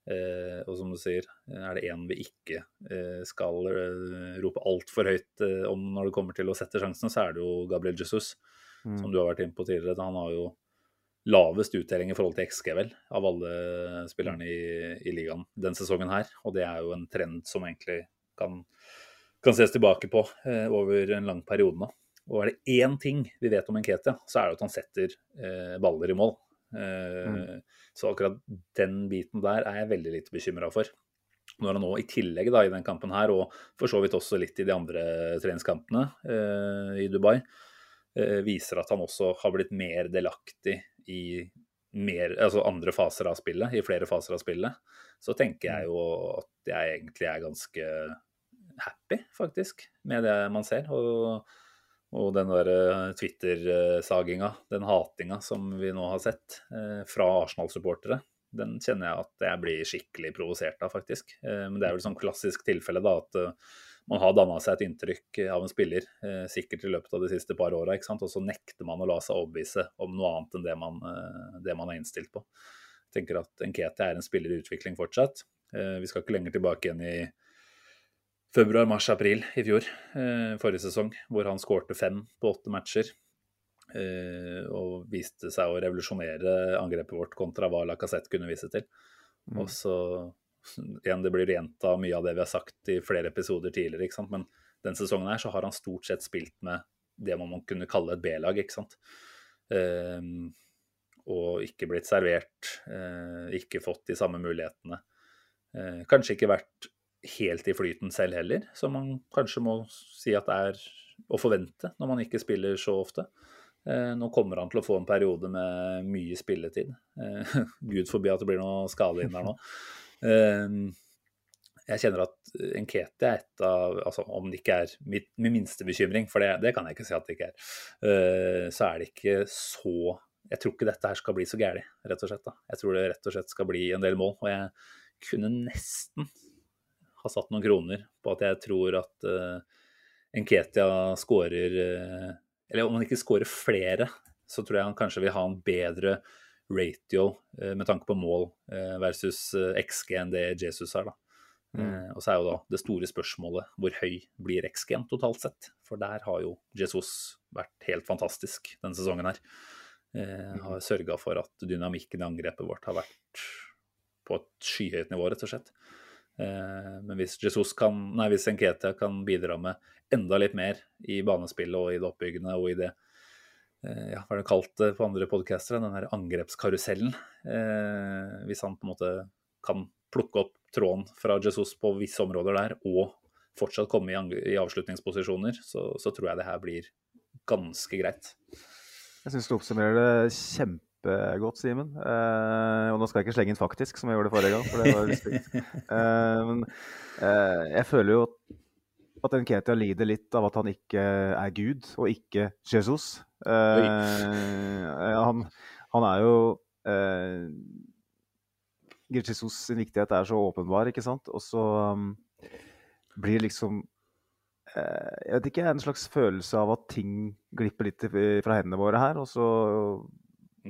Eh, og som du sier, er det én vi ikke skal rope altfor høyt om når det kommer til å sette sjansene, så er det jo Gabriel Jesus, mm. som du har vært inne på tidligere. Han har jo lavest uttelling i forhold til XG, vel, av alle spillerne i, i ligaen den sesongen her. Og det er jo en trend som egentlig kan kan ses tilbake på eh, over en lang periode nå. Og er det én ting vi vet om Nketia, så er det at han setter eh, baller i mål. Eh, mm. Så akkurat den biten der er jeg veldig litt bekymra for. Når han nå i tillegg da, i den kampen her, og for så vidt også litt i de andre treningskampene eh, i Dubai, eh, viser at han også har blitt mer delaktig i mer, altså andre faser av spillet, i flere faser av spillet, så tenker jeg mm. jo at jeg egentlig er ganske happy, faktisk, med det man ser. Og, og den der eh, Twitter-saginga, den hatinga som vi nå har sett eh, fra Arsenal-supportere, den kjenner jeg at jeg blir skikkelig provosert av, faktisk. Eh, men det er vel sånn klassisk tilfelle, da, at man har danna seg et inntrykk av en spiller, sikkert i løpet av de siste par åra, og så nekter man å la seg overbevise om noe annet enn det man, det man er innstilt på. Jeg tenker at Nketi er en spiller i utvikling fortsatt. Vi skal ikke lenger tilbake igjen i februar, mars, april i fjor, eh, forrige sesong, hvor han skårte fem på åtte matcher. Eh, og viste seg å revolusjonere angrepet vårt kontra hva Lacassette kunne vise til. Mm. Og så igjen, det blir gjenta mye av det vi har sagt i flere episoder tidligere, ikke sant. Men den sesongen her så har han stort sett spilt med det man kunne kalle et B-lag, ikke sant. Eh, og ikke blitt servert, eh, ikke fått de samme mulighetene. Eh, kanskje ikke vært helt i flyten selv heller, som man kanskje må si at er å forvente når man ikke spiller så ofte. Eh, nå kommer han til å få en periode med mye spilletid. Eh, [laughs] Gud forby at det blir noe skade inn der nå. [laughs] Eh, jeg kjenner at Enkete er et av altså Om det ikke er mitt, min minste bekymring, for det, det, kan jeg ikke si at det ikke er, så er det ikke så Jeg tror ikke dette her skal bli så gærent, rett og slett. Da. Jeg tror det rett og slett skal bli en del mål. Og jeg kunne nesten har satt noen kroner på at jeg tror at uh, Nketia skårer uh, Eller om han ikke skårer flere, så tror jeg han kanskje vil ha en bedre ratio uh, med tanke på mål versus XG enn det Jesus har. da. Mm. og så er jo da det store spørsmålet hvor høy blir XG-en totalt sett? For der har jo Jesus vært helt fantastisk denne sesongen her. Mm. har sørga for at dynamikken i angrepet vårt har vært på et skyhøyt nivå, rett og slett. Eh, men hvis Jesus kan, nei, hvis Enketia kan bidra med enda litt mer i banespillet og i det oppbyggende og i det eh, ja, hva er det kalt på andre podcaster, den der angrepskarusellen. Eh, hvis han på en måte kan plukke opp tråden fra Jesus på visse områder der, og fortsatt komme i avslutningsposisjoner, så, så, tror jeg det her blir ganske greit. Jeg syns du oppsummerer det kjempe kjempegodt, Simen. Eh, og nå skal jeg ikke slenge inn 'faktisk', som jeg gjorde forrige gang. for det var. [laughs] Eh, men eh, jeg føler jo at Nketia lider litt av at han ikke er Gud, og ikke Jesus. Eh, han, han, er jo eh, Jesus sin viktighet er så åpenbar, ikke sant? Og så um, blir liksom eh, jeg vet ikke, en slags følelse av at ting glipper litt fra hendene våre her. Og så.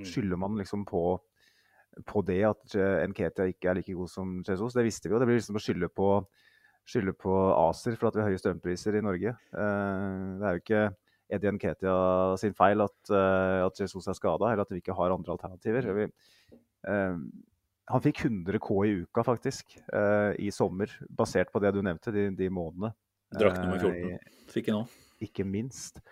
Skylder man liksom på, på det at Nketia ikke er like god som Jesus. Det visste vi jo. Det blir liksom å skylde på, skylde på ACER for at vi har høye strømpriser i Norge. Eh, det er jo ikke Eddie Nketia sin feil at, eh, at Jesus er skada, eller at vi ikke har andre alternativer. Vi, eh, han fikk 100 K i uka, faktisk, i sommer, basert på det du nevnte, de, de månedene. Drakt nummer 14 fikk han òg. Ikke minst.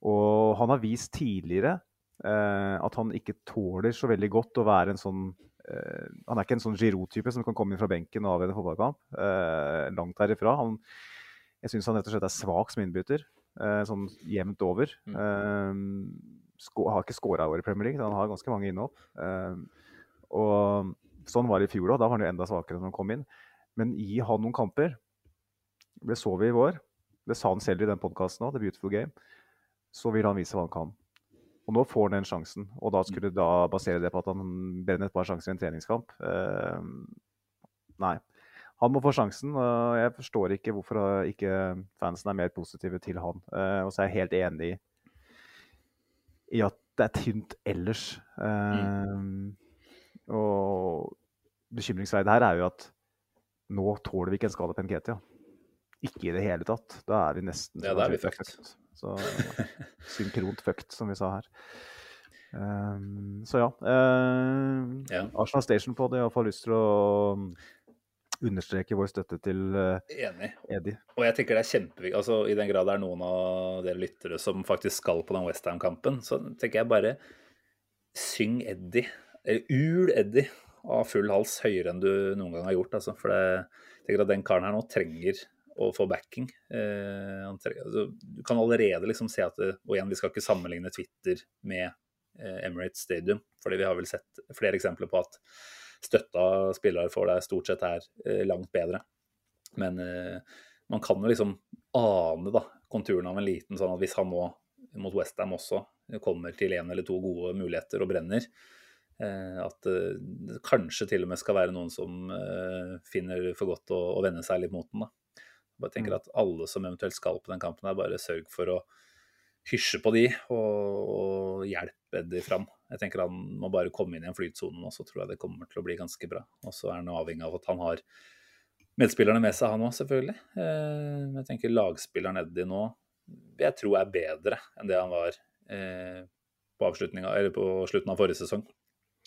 Og han har vist tidligere Eh, at han ikke tåler så veldig godt å være en sånn uh, Han er ikke en sånn Giroud-type som kan komme inn fra benken og avgjøre en fotballkamp. Uh, langt derifra. Han, jeg syns han rett og slett er svak som innbytter. Sånn jevnt over. Mm. har ikke skåra i år i Premier League, han har ganske mange innhopp. og sånn var det i fjor òg. Da var han jo enda svakere når han kom inn. Men gi han noen kamper. Det så vi i vår. Det sa han selv i den podkasten òg, The Beautiful Game. Så vil han vise hva han kan. Og nå får han den sjansen. Og da skulle du da basere det på at han brenner et par sjanser i en treningskamp? Uh, nei. han må få sjansen. og Jeg forstår ikke hvorfor ikke fansen er mer positive til han. Eh, og så er jeg helt enig i, i at det er tynt ellers. Mm. Og bekymringsverdig her er jo at nå tåler vi ikke en skade på Nketia. Ikke i det hele tatt. Da er vi nesten Ja, da er vi fucked. Så synkront fucked, som vi sa her. Um, så ja. Uh, ja. Arsenal Station på det. Iallfall lyst til å understreke vår støtte til uh, Enig. Eddie. Og jeg tenker det er kjempeviktig. altså I den grad det er noen av dere lyttere som faktisk skal på den Westham-kampen, så tenker jeg bare syng Eddie. Eller ul Eddie av full hals høyere enn du noen gang har gjort. Altså. For det, jeg tenker at den karen her nå trenger å få backing. Eh, altså, du kan allerede liksom se at det, Og igjen, vi skal ikke sammenligne Twitter med eh, Emirates Stadium, fordi vi har vel sett flere eksempler på at støtta spillere får deg stort sett er eh, langt bedre. Men eh, man kan jo liksom ane da, konturene av en liten sånn at hvis han nå mot Westham også kommer til én eller to gode muligheter og brenner, eh, at det kanskje til og med skal være noen som finner for godt å, å vende seg litt mot den. da. Bare tenker mm. at alle som eventuelt skal på den kampen, her, bare sørg for å hysje på de og, og hjelpe de fram. Jeg tenker Han må bare komme inn i en flytsone nå, så tror jeg det kommer til å bli ganske bra. Og så er han avhengig av at han har medspillerne med seg, han òg, selvfølgelig. Eh, jeg tenker lagspilleren Eddie nå jeg tror er bedre enn det han var eh, på, på slutten av forrige sesong.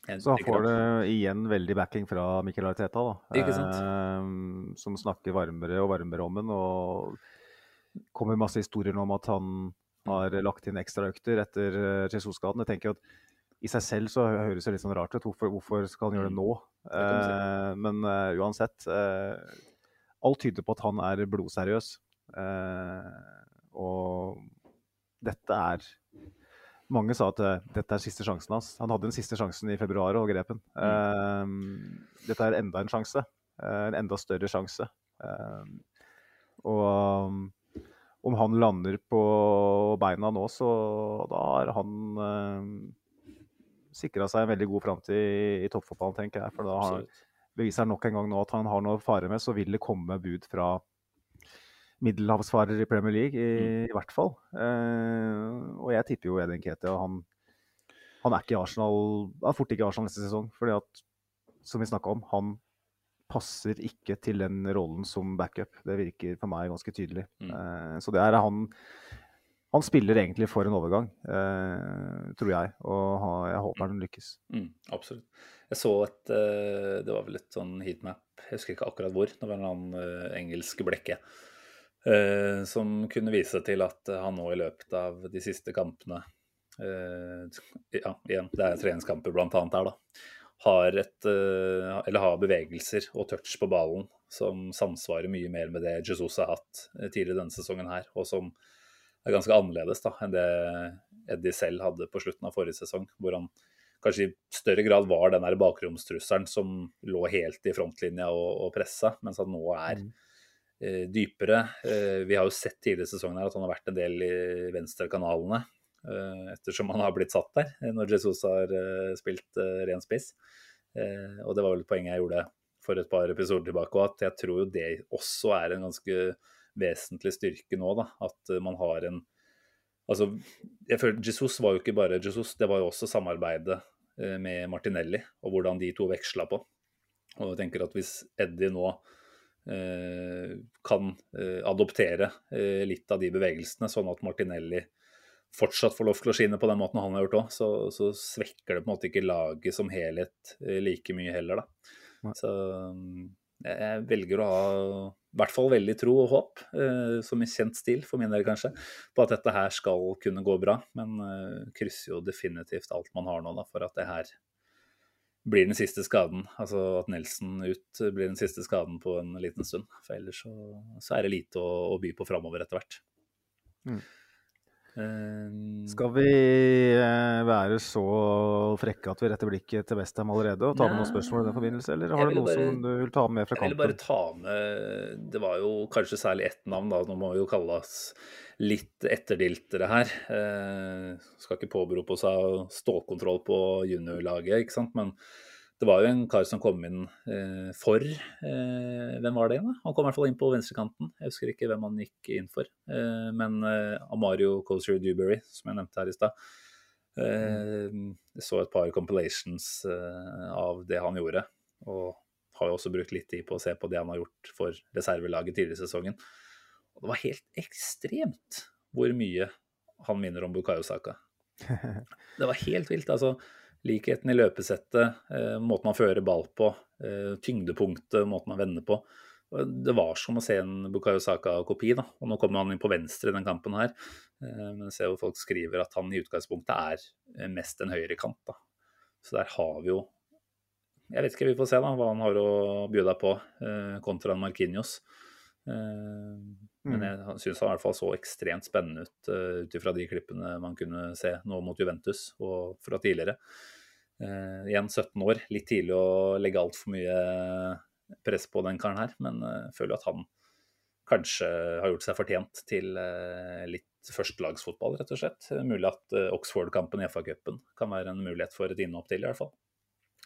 Så han får det igjen veldig backing fra Mikkel Arteta, da. Ikke sant? Eh, som snakker varmere og varmere om den. Og kommer masse historier om at han har lagt inn ekstraøkter etter uh, Jesus-skaden. Jeg tenker at i seg selv så høres det litt sånn rart ut. Hvorfor, hvorfor skal han gjøre det mm. nå? Eh, men uh, uansett Alt tyder på at han er blodseriøs. og dette er mange sa at dette er siste sjansen hans. Han hadde den siste sjansen i februar og grep den. Mm. dette er enda en sjanse. en enda større sjanse. og om han lander på beina nå, så da har han uh, sikra seg en veldig god framtid i, i toppfotballen, tenker jeg. For da har, beviser han nok en gang nå at han har noe å fare med. Så vil det komme bud fra middelhavsfarer i Premier League, i, mm. i hvert fall. Uh, og jeg tipper jo Edin Ketia. Han, han er ikke i Arsenal, er fort ikke i Arsenal neste sesong. fordi at, som vi snakka om, han passer ikke til den rollen som backup. Det virker for meg ganske tydelig. Mm. Uh, så det er han Han spiller egentlig for en overgang, uh, tror jeg. Og jeg håper han lykkes. Mm, absolutt. Jeg så et Det var vel et sånn heatmap, jeg husker ikke akkurat hvor. Det var en annen engelsk blekke. Som kunne vise til at han nå i løpet av de siste kampene Ja, igjen, det er treningskamper blant annet her, da har, et, eh, eller har bevegelser og touch på ballen som samsvarer mye mer med det Jesus har hatt eh, tidligere denne sesongen her, og som er ganske annerledes da, enn det Eddie selv hadde på slutten av forrige sesong, hvor han kanskje i større grad var den der bakromstrusselen som lå helt i frontlinja og, og pressa, mens han nå er mm. Eh, dypere. Eh, vi har jo sett tidligere i sesongen her at han har vært en del i venstrekanalene, Eh, ettersom han har blitt satt der når Jesus har spilt ren spiss. Og det var vel poenget jeg gjorde for et par episoder tilbake òg, at jeg tror jo det også er en ganske vesentlig styrke nå. da, At man har en Altså, jeg føler Jesus var jo ikke bare Jesus, det var jo også samarbeidet med Martinelli, og hvordan de to veksla på. Og jeg tenker at hvis Eddie nå kan eh, adoptere eh, litt av de bevegelsene, sånn at Martinelli fortsatt får lov til å skinne på den måten han har gjort òg, så, så, svekker det på en måte ikke laget som helhet eh, like mye heller, da. Så mm, jeg velger å ha i hvert fall veldig tro og håp, eh, som i kjent stil for min del kanskje, på at dette her skal kunne gå bra. Men eh, krysser jo definitivt alt man har nå da, for at det her blir den siste skaden. Altså at Nelson ut blir den siste skaden på en liten stund. For ellers så, så er det lite å, å by på framover etter hvert. Mm. Ehm, Skal vi eh, være så frekke at vi retter blikket til Westham allerede og ta med noen spørsmål i den forbindelse, eller har du noe bare, som du vil ta med fra kampen? Jeg vil bare ta med Det var jo kanskje særlig ett navn, da. Nå må vi jo kalle oss litt etterdiltere her. Eh, skal ikke påberope oss av stålkontroll på juniorlaget, ikke sant. Men det var jo en kar som kom inn eh, for eh, Hvem var det? igjen, da? Han kom i hvert fall inn på venstrekanten. Jeg husker ikke hvem han gikk inn for. Eh, men eh, Amario Coser Dewberry, som jeg nevnte her i stad. Eh, jeg så et par compilations av det han gjorde. Og har jo også brukt litt tid på å se på det han har gjort for reservelaget tidligere i sesongen. Og det var helt ekstremt hvor mye han minner om Bukayo Saka. [laughs] Det var helt vilt. altså Likheten i løpesettet, eh, måten man fører ball på, eh, tyngdepunktet, måten man vender på. Det var som å se en Bukayo Saka-kopi. da, og Nå kommer han inn på venstre i den kampen her. Eh, men jeg ser jo folk skriver at han i utgangspunktet er mest en høyrekant. da. Så der har vi jo Jeg vet ikke, vi får se da, hva han har å by deg på kontra Markinios. Men jeg syns han i hvert fall så ekstremt spennende ut uh, ut ifra de klippene man kunne se nå mot Juventus og fra tidligere. Uh, igjen 17 år, litt tidlig å legge altfor mye press på den karen her, men uh, føler at han kanskje har gjort seg fortjent til uh, litt førstelagsfotball, rett og slett. Mulig at Oxford-kampen i FA-cupen kan være en mulighet for et innhopp til, i hvert fall.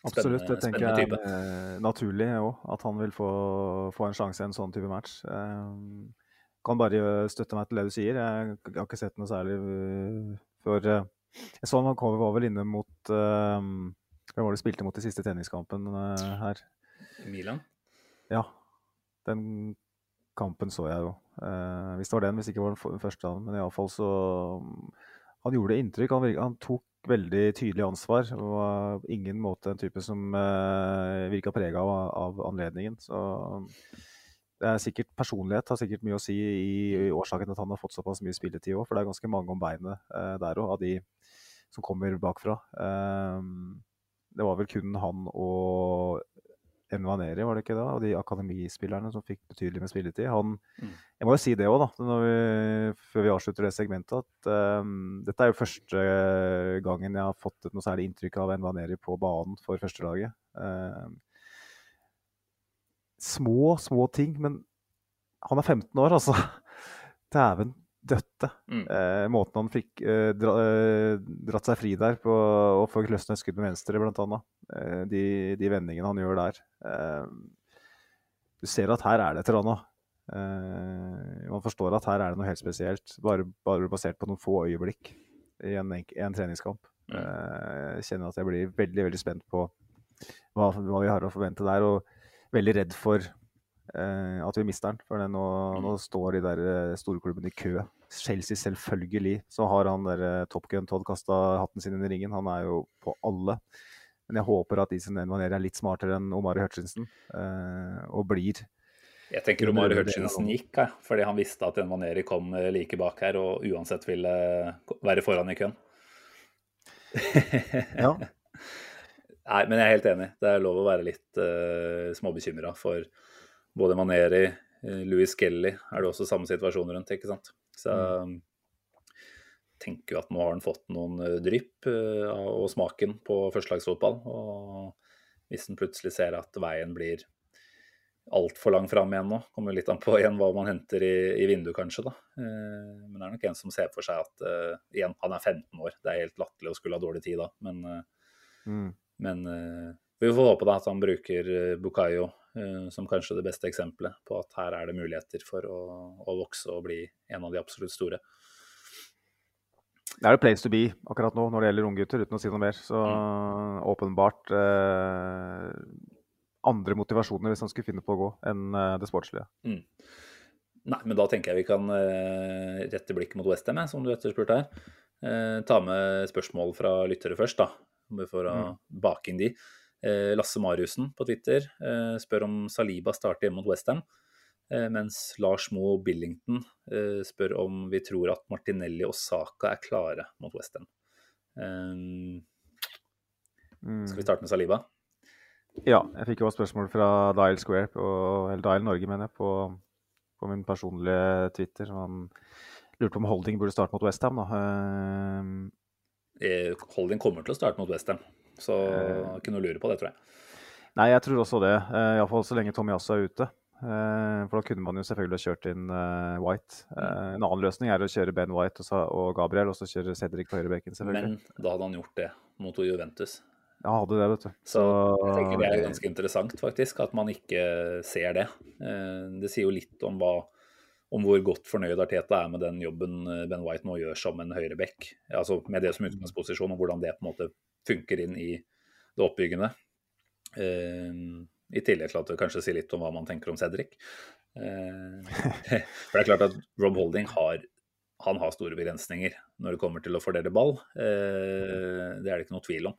Absolutt, det tenker jeg er eh, naturlig òg, at han vil få, få, en sjanse i en sånn type match. Eh, kan bare støtte meg til det du sier. Jeg, har ikke sett noe særlig før for uh, Jeg så han var vel inne mot uh, Hvem var det spilte mot i siste treningskampen her? Milan? Ja. Den kampen så jeg jo. Hvis det var den, hvis ikke var den første. Men iallfall så Han gjorde inntrykk. Han, han, tok veldig tydelig ansvar. Og var ingen måte en type som uh, virka prega av, av, anledningen. Så det er sikkert Personlighet har sikkert mye å si i, i årsaken at han har fått såpass mye spilletid òg. For det er ganske mange om beinet uh, der òg, av de som kommer bakfra. Um, det var vel kun han og Envaneri, var det ikke da? Og de akademispillerne som fikk betydelig med spilletid. Han, mm. Jeg må jo si det òg, da, vi, før vi avslutter det segmentet, at um, dette er jo første gangen jeg har fått et noe særlig inntrykk av Envaneri på banen for førstelaget. Um, små, små ting, men han er 15 år, altså. [laughs] Dæven døtte. Mm. Eh, måten han fikk eh, dra, eh, dratt seg fri der på å få løsne et skudd med venstre, blant annet. Eh, de, de vendingene han gjør der. Eh, du ser at her er det et eller annet. Eh, man forstår at her er det noe helt spesielt, bare, bare basert på noen få øyeblikk i en, en treningskamp. Mm. Jeg kjenner at jeg blir veldig, veldig spent på hva, hva vi har å forvente der. og veldig redd for at vi mister den. For nå, mm. nå, står de der storklubbene i kø. Chelsea selvfølgelig. Så har han der eh, Top Gun Todd kasta hatten sin inn i ringen. Han er jo på alle. Men jeg håper at Isen Envaner er litt smartere enn Omari Hutchinson, eh, og blir jeg tenker Omari Hutchinson gikk, ja, fordi han visste at Envaneri kom eh, like bak her og uansett ville være foran i køen. ja. [laughs] [laughs] Nei, men jeg er helt enig. Det er lov å være litt uh, småbekymra for både Maneri, Louis Kelly er det også samme situasjon rundt, ikke sant. Så jeg tenker jo at nå har han fått noen uh, drypp uh, og smaken på førstelagsfotball. Og hvis han plutselig ser at veien blir altfor lang fram igjen nå, kommer litt an på igjen hva man henter i, i vinduet, kanskje. da. Uh, men det er nok en som ser for seg at igjen, han er 15 år. Det er helt latterlig å skulle ha dårlig tid da, men mm. Men vi får håpe da at han bruker Bukayo som kanskje det beste eksempelet på at her er det muligheter for å, å vokse og bli en av de absolutt store. Det er jo place to be akkurat nå når det gjelder unggutter, uten å si noe mer. Så mm. åpenbart eh, andre motivasjoner hvis han skulle finne på å gå, enn eh, det sportslige. Mm. Nei, men da tenker jeg vi kan eh, rette blikket mot Westham, som du etterspurte her. ta med spørsmål fra lyttere først, da for å mm. bake inn de. Eh, Lasse Mariussen på Twitter eh, spør om Saliba starter hjemme mot Westham. Eh, mens Lars Moe Billington spør om vi tror at Martinelli og Saka er klare mot Westham. Mm. Skal vi starte med Saliba? Ja, jeg fikk jo også spørsmål fra Dial Square, på, eller Dial Norge, mener jeg, på, på min personlige Twitter. Han lurte på om Holding burde starte mot Westham. Eh, Holding kommer til å starte mot Westham, så uh, ikke noe å lure på det, tror jeg. Nei, jeg tror også det. Uh, Iallfall så lenge Tommy Assa er ute. Uh, for da kunne man jo selvfølgelig kjørt inn uh, White. Uh, en annen løsning er å kjøre Ben White og, og Gabriel, og så kjøre Cedric på høyrebekken. Men da hadde han gjort det mot Juventus. Ja, hadde det, vet du. Så jeg tenker det er ganske interessant, faktisk, at man ikke ser det. Eh, det sier jo litt om, hva, om hvor godt fornøyd Arteta er med den jobben eh, Ben White nå gjør som en høyreback. Altså med det som utgangsposisjon, og hvordan det på en måte funker inn i det oppbyggende. I tillegg til at det kanskje sier litt om hva man tenker om Cedric. [laughs] For det er klart at Rob Holding har han har store begrensninger når det kommer til å fordele ball. Det er det ikke noe tvil om.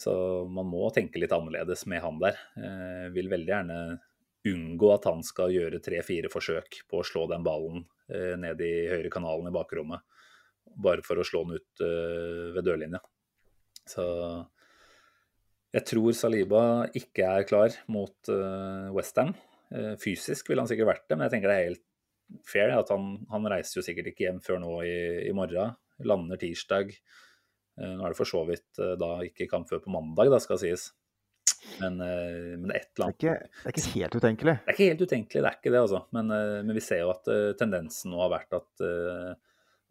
Så man må tenke litt annerledes med han der. Vil veldig gjerne unngå at han skal gjøre tre-fire forsøk på å slå den ballen eh, ned i høyre kanalen i bakrommet, bare for å slå den ut eh, ved dørlinja. Så jeg tror Saliba ikke er klar mot eh, Westham. Eh, fysisk ville han sikkert vært det, men jeg tenker det er helt fair. at Han, han reiser jo sikkert ikke hjem før nå i, i morgen. Lander tirsdag. Eh, nå er det for så vidt eh, da ikke kamp før på mandag, da skal sies. Men, eh, men et eller annet det er, ikke, det er ikke helt utenkelig? Det er ikke helt utenkelig, det er ikke det, altså. Men, men vi ser jo at tendensen nå har vært at,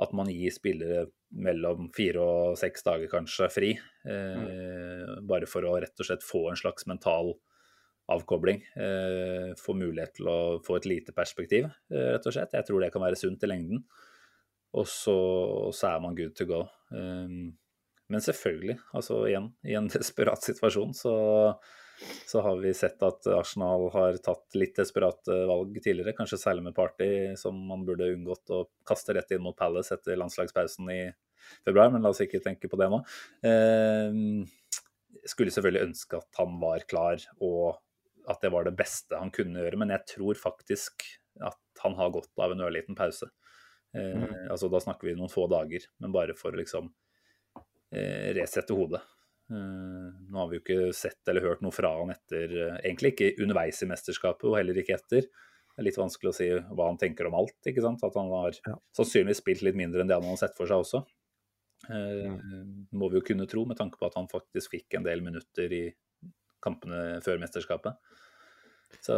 at man gir spillere mellom fire og seks dager kanskje fri. Mm. Bare for å rett og slett få en slags mental avkobling. Få mulighet til å få et lite perspektiv, rett og slett. Jeg tror det kan være sunt i lengden. Og så, så er man good to go. Men selvfølgelig, altså igjen, i en [laughs] desperat situasjon så, så, har vi sett at Arsenal har tatt litt desperate valg tidligere, kanskje særlig med Party, som man burde unngått å kaste rett inn mot Palace etter landslagspausen i februar, men la oss ikke tenke på det nå. Eh, skulle selvfølgelig ønske at han var klar, og at det var det beste han kunne gjøre, men jeg tror faktisk at han har godt av en ørliten pause. Eh, mm. altså Da snakker vi noen få dager, men bare for liksom Eh, resette hodet. Eh, nå har vi jo ikke sett eller hørt noe fra han etter eh, Egentlig ikke underveis i mesterskapet, og heller ikke etter. Det er litt vanskelig å si hva han tenker om alt. ikke sant? At han har ja. sannsynligvis spilt litt mindre enn det han har sett for seg også. Eh, må vi jo kunne tro, med tanke på at han faktisk fikk en del minutter i kampene før mesterskapet. Så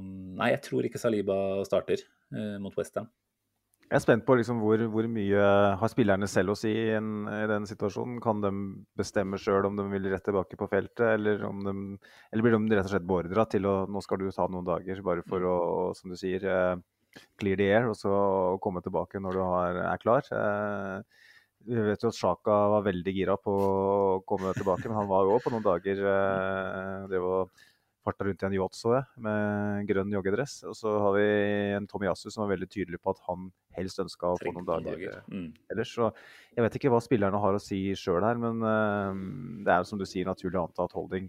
nei, jeg tror ikke Saliba starter eh, mot Westham. Jeg er spent på liksom hvor, hvor, mye har spillerne selv å si i, en, i den situasjonen. Kan de bestemme sjøl om de vil rett tilbake på feltet, eller, de, eller blir de rett og slett beordra til å nå skal du ta noen dager bare for å, som du sier, uh, clear the air, og så komme tilbake når du har, er klar. Uh, vi vet jo at Sjaka var veldig gira på å komme tilbake, men han var jo òg på noen dager uh, det var farta rundt i en yacht, så jeg, med grønn joggedress. Og så har vi en Tomiyasu som var veldig tydelig på at han helst ønska å få noen dager, dager. Mm. ellers. Så jeg vet ikke hva spillerne har å si sjøl her, men uh, det er som du sier naturlig å anta at Holding,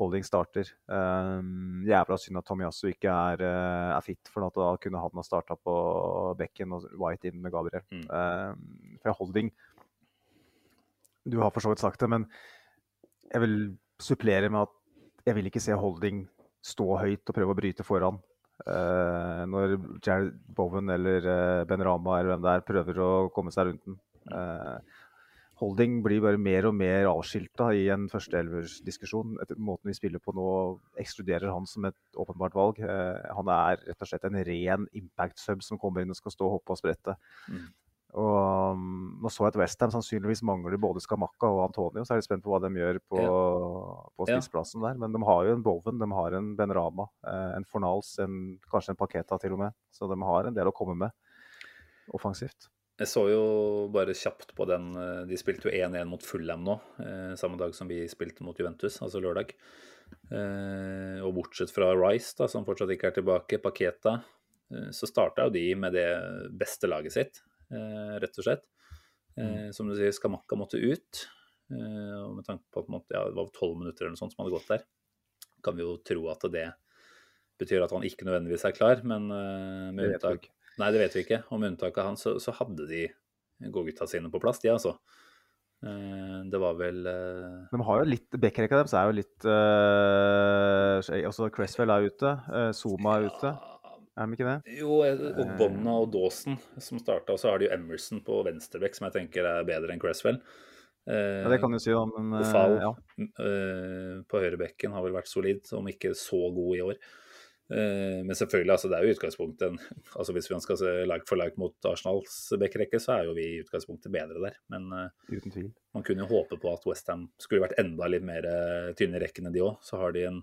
holding starter. Um, jævla synd at Tomiyasu ikke er, uh, er, fit, for da kunne han ha starta på bekken og White inn med Gabriel. Mm. Uh, for Holding Du har for så vidt sagt det, men jeg vil supplere med at jeg vil ikke se Holding stå høyt og prøve å bryte foran. Uh, når Jared Bowen eller uh, Ben Rama eller hvem det er, prøver å komme seg rundt den. Uh, Holding blir bare mer og mer avskilta i en førsteelversdiskusjon. Måten vi spiller på nå ekskluderer han som et åpenbart valg. han er rett og slett en ren impact-sub som kommer inn og skal stå, og hoppe og sprette. Mm. Og um, Nå så jeg at Westham sannsynligvis mangler både Skamakka og Antonio, så er jeg spent på hva de gjør på, ja. på spissplassen der. Men de har jo en Boven, de har en Benrama, eh, en Fornals, en, kanskje en Paketa til og med. Så de har en del å komme med offensivt. Jeg så jo bare kjapt på den eh, De spilte jo 1-1 mot Fullham nå, eh, samme dag som vi spilte mot Juventus, altså lørdag. Og bortsett fra Rice, da, som fortsatt ikke er tilbake, Paketa, så starta jo de med det beste laget sitt. Eh, rett og slett. Mm. Eh, som du sier, Skamakka måtte ut. Eh, og med tanke på at ja, det var tolv minutter eller noe sånt som hadde gått der, kan vi jo tro at det betyr at han ikke nødvendigvis er klar. Men med unntak Nei, det vet vi ikke. Og med unntak av han, så, så hadde de gågutta sine på plass, de altså. Det var vel. De har jo litt Backrekka deres er jo litt uh, Cresswell er ute, uh, Zuma er ute. Er de ikke det? Jo, og Bonna og Dawson som starta. Og så har det jo Emerson på venstrebekk, som jeg tenker er bedre enn Cresswell. ja, Det kan du si, da, men Og Fall ja. uh, på høyrebekken har vel vært solid, om ikke så god i år. Eh, Men selvfølgelig, altså det er jo utgangspunktet en, altså Hvis vi skal se like for like mot Arsenals backrekke, så er jo vi i utgangspunktet bedre der. Men eh, man kunne jo håpe på at Westham skulle vært enda litt mer eh, tynne i rekken enn de òg. Så har de en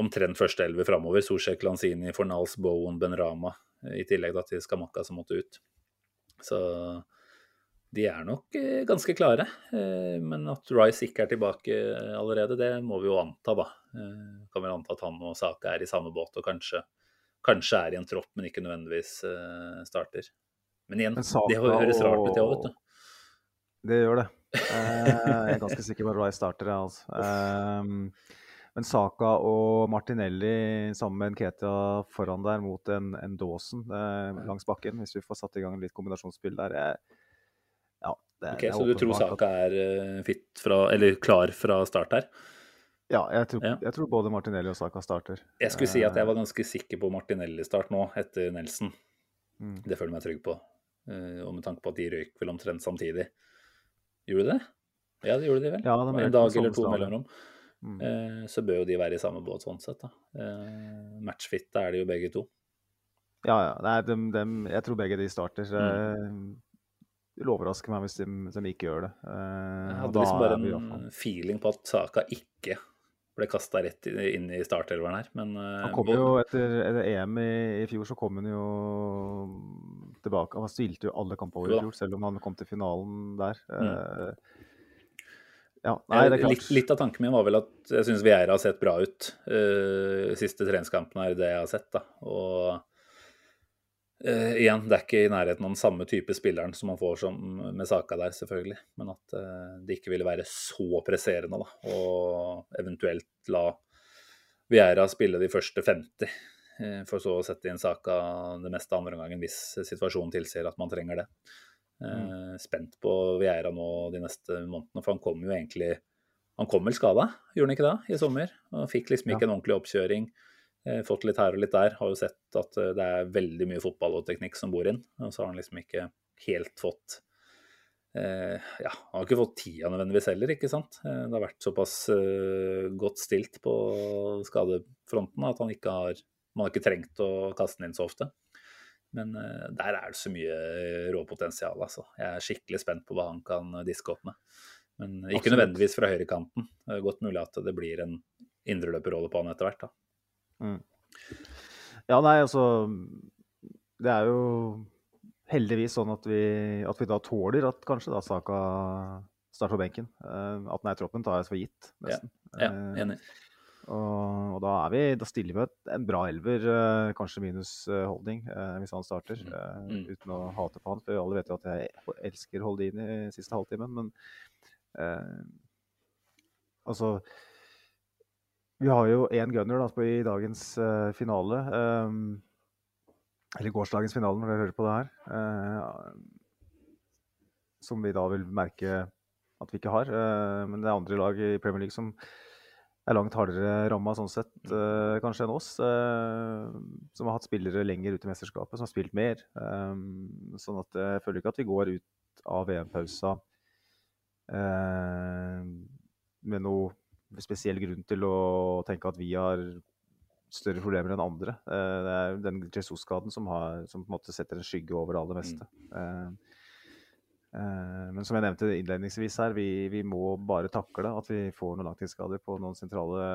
omtrent første elleve framover. Sosjek, Lanzini, Fornals, Bowen, Benrama. eh, I tillegg da til Skamakka som måtte ut. Så de er nok eh, ganske klare. Eh, Men at Rice ikke er tilbake allerede, det må vi jo anta, da. Kan vel anta at han og Saka er i samme båt og kanskje, kanskje er i en tropp, men ikke nødvendigvis starter. Men igjen, Men det høres rart ut, det òg, vet du. Det gjør det. Jeg er ganske sikker på at Rice starter, jeg, altså. Eh, men Saka og Martinelli sammen med Nketia foran der mot en, en Dawson eh, langs bakken, hvis vi får satt i gang litt kombinasjonsspill der jeg, Ja, det, Ok, det er Så du tror åpenbart at- Saka er eh, fit fra, eller klar fra start her? Ja, jeg tror, Ja. jeg tror både Martinelli og Saka starter. Jeg skulle si at jeg var ganske sikker på Martinelli-start nå, etter Nelson. Mm. Det føler jeg meg trygg på. Eh, Og med tanke på at de røyk vel omtrent samtidig. Gjorde de det? Ja, det gjorde de vel. Ja, de en dag eller to mellomrom. Mm. Eh, Så bør jo de være i samme båt sånn sett, da. Eh, matchfitte er de jo begge to. Ja, ja. Nei, de, de, jeg tror begge de starter. Mm. Eh, Det vil overraske meg hvis de, de ikke gjør det. Eh, Jeg hadde liksom bare en feeling på at Saka ikke ble kasta rett inn i startelveren her, men eh, Han kom jo etter, etter EM i, i fjor, så kom han jo tilbake. Han stilte jo alle kampene i fjor, selv om han kom til finalen der. Mm. Ja, nei, det er klart. Litt, litt av tanken min var vel at jeg syns Vieira har sett bra ut uh, siste treningskampen her, det jeg har sett. da. Og uh, igjen, det er ikke i nærheten av den samme type spilleren som man får som med Saka der, selvfølgelig. Men at uh, det ikke ville være så presserende, da. Og eventuelt la Vieira spille de første 50, eh, for så å sette inn Saka det meste andre gangen hvis situasjonen tilsier at man trenger det. Eh, spent på Vieira nå de neste månedene, for han kom jo egentlig Han kom vel skada, gjorde han ikke det, i sommer? Og fikk liksom ikke en ordentlig oppkjøring. Eh, fått litt her og litt der. Har jo sett at eh, det er veldig mye fotball og teknikk som bor inn. Og så har han liksom ikke helt fått eh, Ja, han har ikke fått tida nødvendigvis heller, ikke sant. Eh, det har vært såpass eh, godt stilt på skadefronten at han ikke har Man har ikke trengt å kaste den inn så ofte. Men eh, der er det så mye råpotensial, altså. Jeg er skikkelig spent på hva han kan eh, diske opp med. Men ikke Absolutt. nødvendigvis fra høyrekanten. Godt mulig at det blir en indreløperrolle på han etter hvert. da. Mm. Ja, nei, altså Det er jo heldigvis sånn at vi, at vi da tåler at kanskje da Saka starter på benken. Eh, at den er i troppen tar jeg for gitt, nesten. Ja, ja enig. Og, og da, er vi, da stiller vi med en bra elver, eh, kanskje minus eh, Holding, eh, hvis han starter. eh, Mm. Uten å hate på han, for alle vet jo at jeg elsker Holdini i siste halvtimen. Men eh, altså Vi har jo én gunner da, på, i dagens eh, finale. eh, eller gårsdagens finale, når dere hører på det her. som vi da vil merke at vi ikke har. men det er andre lag i Premier League som er langt hardere ramma sånn sett, uh, kanskje enn oss. Uh, som har hatt spillere lenger ut i mesterskapet, som har spilt mer. Um, sånn at jeg føler ikke at vi går ut av VM-pausa uh, med noe spesiell grunn til å tenke at vi har større problemer enn andre. Det er den Jesus-skaden som, har- som på en måte setter en skygge over det aller meste. Mm. Men som jeg nevnte innledningsvis her, vi, vi må bare takle at vi får noen langtidsskader på noen sentrale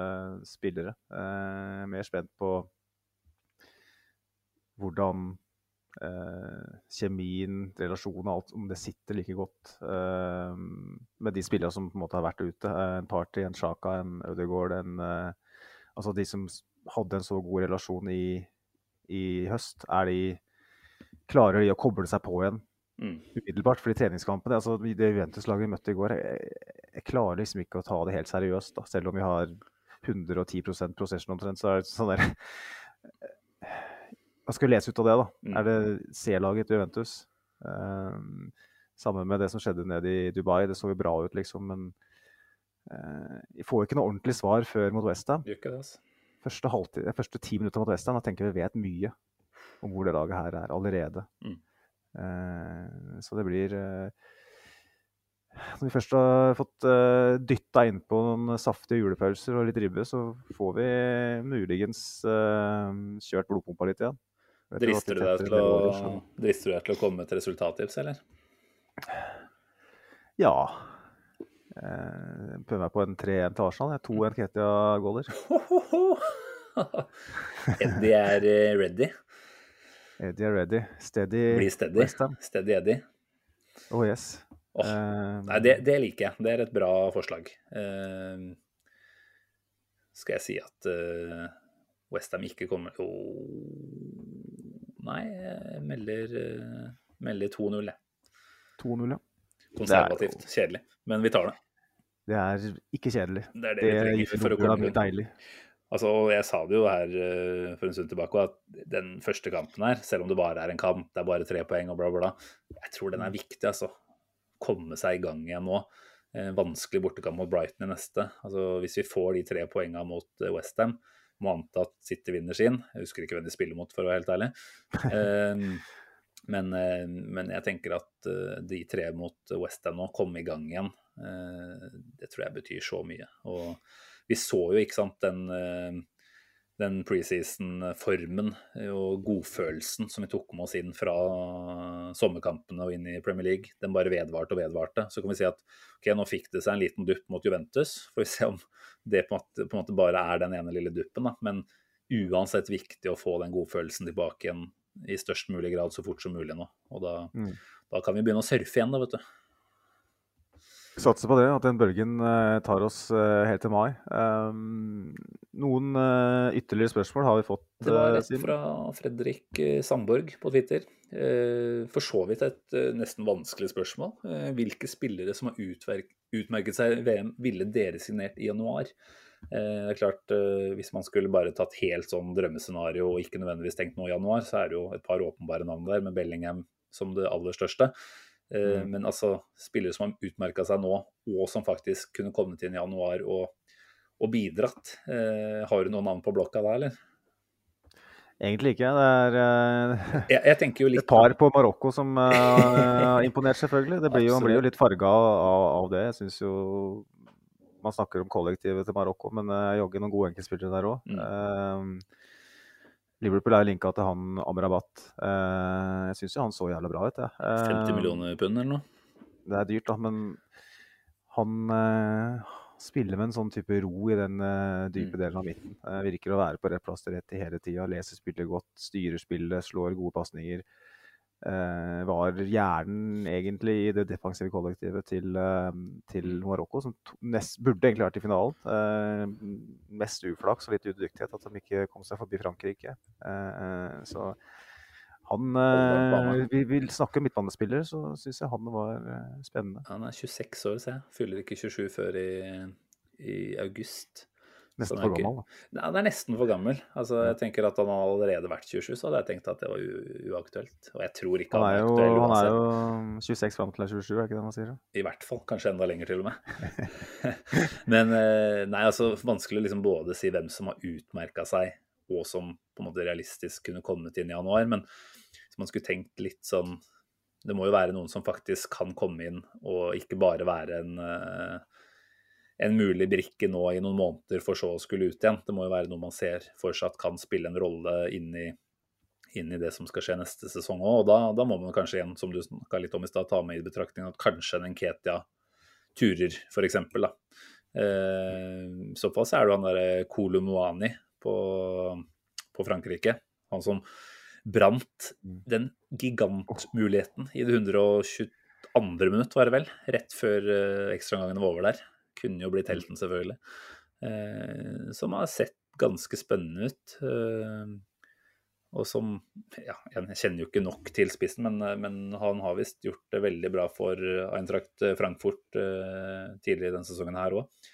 spillere. Eh, mer spent på hvordan eh, kjemien, relasjonen og alt, om det sitter like godt eh, med de spillerne som på en måte har vært ute. Eh, en Party, en Sjaka, en Ødegaard, en eh, Altså de som hadde en så god relasjon i, i høst, er de Klarer de å koble seg på igjen. Umiddelbart. fordi treningskampene, altså Det Juventus-laget vi møtte i går, jeg, jeg klarer liksom ikke å ta det helt seriøst. da, Selv om vi har 110 possession omtrent, så er det sånn der [sighs] Hva skal vi lese ut av det, da? Mm. Er det C-laget til Juventus? Um, sammen med det som skjedde nede i Dubai. Det så jo bra ut, liksom, men eh, vi får ikke noe ordentlig svar før mot Westham. Altså. Første, halvtid, første ti minutter mot Westham, da tenker vi vet mye om hvor det laget her er allerede. Mm. Eh, så det blir eh, Når vi først har fått uh, dytta innpå noen saftige julepølser og litt ribbe, så får vi muligens kjørt blodpumpa litt igjen. Drister du deg til å, drister du deg til å komme med et resultattips, eller? Ja. Jeg prøver meg på en 3-1 til Arsenal. Jeg er To Nketia-goaler. [laughs] Eddie er eh, ready. Eddie er ready. Steady Bli steady. Steady Eddie. Oh yes. Oh, um, Nei, det, det liker jeg. Det er et bra forslag. Uh, skal jeg si at uh, Westham ikke kommer Jo Nei, jeg melder, uh, melder 2-0, jeg. 2-0, ja. Konservativt. Kjedelig. Men vi tar det. Det er ikke kjedelig. Det er det, Det vi trenger for å komme deilig. Altså, jeg sa det jo her uh, for en stund tilbake, at den første kampen her, selv om det bare er en kamp, det er bare tre poeng og bla, bla, jeg tror den er viktig, altså. Komme seg i gang igjen nå. Eh, vanskelig bortekamp mot Brighton i neste. Altså, hvis vi får de tre poengene mot uh, Westham, må anta at City vinner sin. Jeg husker ikke hvem de spiller mot, for å være helt ærlig. [laughs] Eh, men, eh, men jeg tenker at eh, de tre mot Westham nå, komme i gang igjen, eh, det tror jeg betyr så mye. Og vi så jo, ikke sant, den, eh, den preseason-formen og godfølelsen som vi tok med oss inn fra sommerkampene og inn i Premier League. Den bare vedvarte og vedvarte. Så kan vi si at ok, nå fikk det seg en liten dupp mot Juventus. Får vi se om det på en måte, på en måte bare er den ene lille duppen. Da. Men uansett viktig å få den godfølelsen tilbake igjen i størst mulig grad så fort som mulig nå. Og da, Mm. da kan vi begynne å surfe igjen, da, vet du. Satser på det, at den bølgen eh, tar oss eh, helt til mai. Um, noen eh, ytterligere spørsmål har vi fått. Det var et fra Fredrik Sandborg på Twitter. For så vidt et nesten vanskelig spørsmål. Hvilke spillere som har utmerket seg i VM, ville dere signert i januar? Det er klart, Hvis man skulle bare tatt helt sånn drømmescenario og ikke nødvendigvis tenkt noe i januar, så er det jo et par åpenbare navn der, med Bellingham som det aller største. Eh, Mm. Men altså, spillere som har utmerka seg nå, og som faktisk kunne kommet inn i januar og, og bidratt. Eh, Har du noen navn på blokka da, eller? Egentlig ikke. Det er eh, Jeg, jeg litt et par på Marokko som eh, har imponert, selvfølgelig. Det blir jo, blir jo litt farga av, av det. Jeg syns jo Man snakker om kollektivet til Marokko, men uh, jaggu noen gode enkeltspillere der òg. Mm. Liverpool er linka til han Amrabat. Eh, jeg syns jo han så jævla bra ut, jeg. Eh, 50 millioner pund eller noe. Det er dyrt, da, men han eh, spiller med en sånn type ro i den eh, dype Mm. delen av midten. Eh, virker å være på rett plass til rett hele tida. Leser spillet godt, styrer spillet, slår gode pasninger. Eh, var hjernen egentlig i det defensive kollektivet til, eh, til Marokko, som nest, burde egentlig vært i finalen. Eh, mest uflaks og litt udyktighet at de ikke kom seg forbi Frankrike. Så han Vi vil snakke midtbanespiller, så syns jeg han var spennende. Han er 26 år, ser jeg. Fyller ikke 27 før i, i august. Nesten for han er gammel. da. Nei, han er nesten for gammel. Altså, jeg tenker at han har allerede vært 27, så hadde jeg tenkt at det var uaktuelt. Og jeg tror ikke Han han er er jo, aktuell han er jo 26 fram til han er 27, er ikke det man sier? I hvert fall. Kanskje enda lenger, til og med. [laughs] [laughs] Men eh, nei, altså vanskelig å liksom både si hvem som har utmerka seg, og som på en måte realistisk kunne kommet inn i januar. Men hvis man skulle tenkt litt sånn Det må jo være noen som faktisk kan komme inn, og ikke bare være en eh, en mulig brikke nå i noen måneder for så å skulle ut igjen. Det må jo være noe man ser for seg at kan spille en rolle inn i, inn i det som skal skje neste sesong òg. Og da, da må man kanskje igjen, som du snakka litt om i stad, ta med i betraktning at kanskje en Nketia turer, f.eks. Eh, såpass så er det han derre Kolumuani på, på Frankrike. Han som brant den gigantmuligheten i det 122. minutt, var det vel, rett før eh, ekstraomgangene var over der. Kunne jo blitt helten, selvfølgelig. Eh, som har sett ganske spennende ut. Eh, og som Ja, jeg kjenner jo ikke nok til spissen, men, eh, men han har visst gjort det veldig bra for Eintracht Frankfurt eh, tidligere denne sesongen her òg.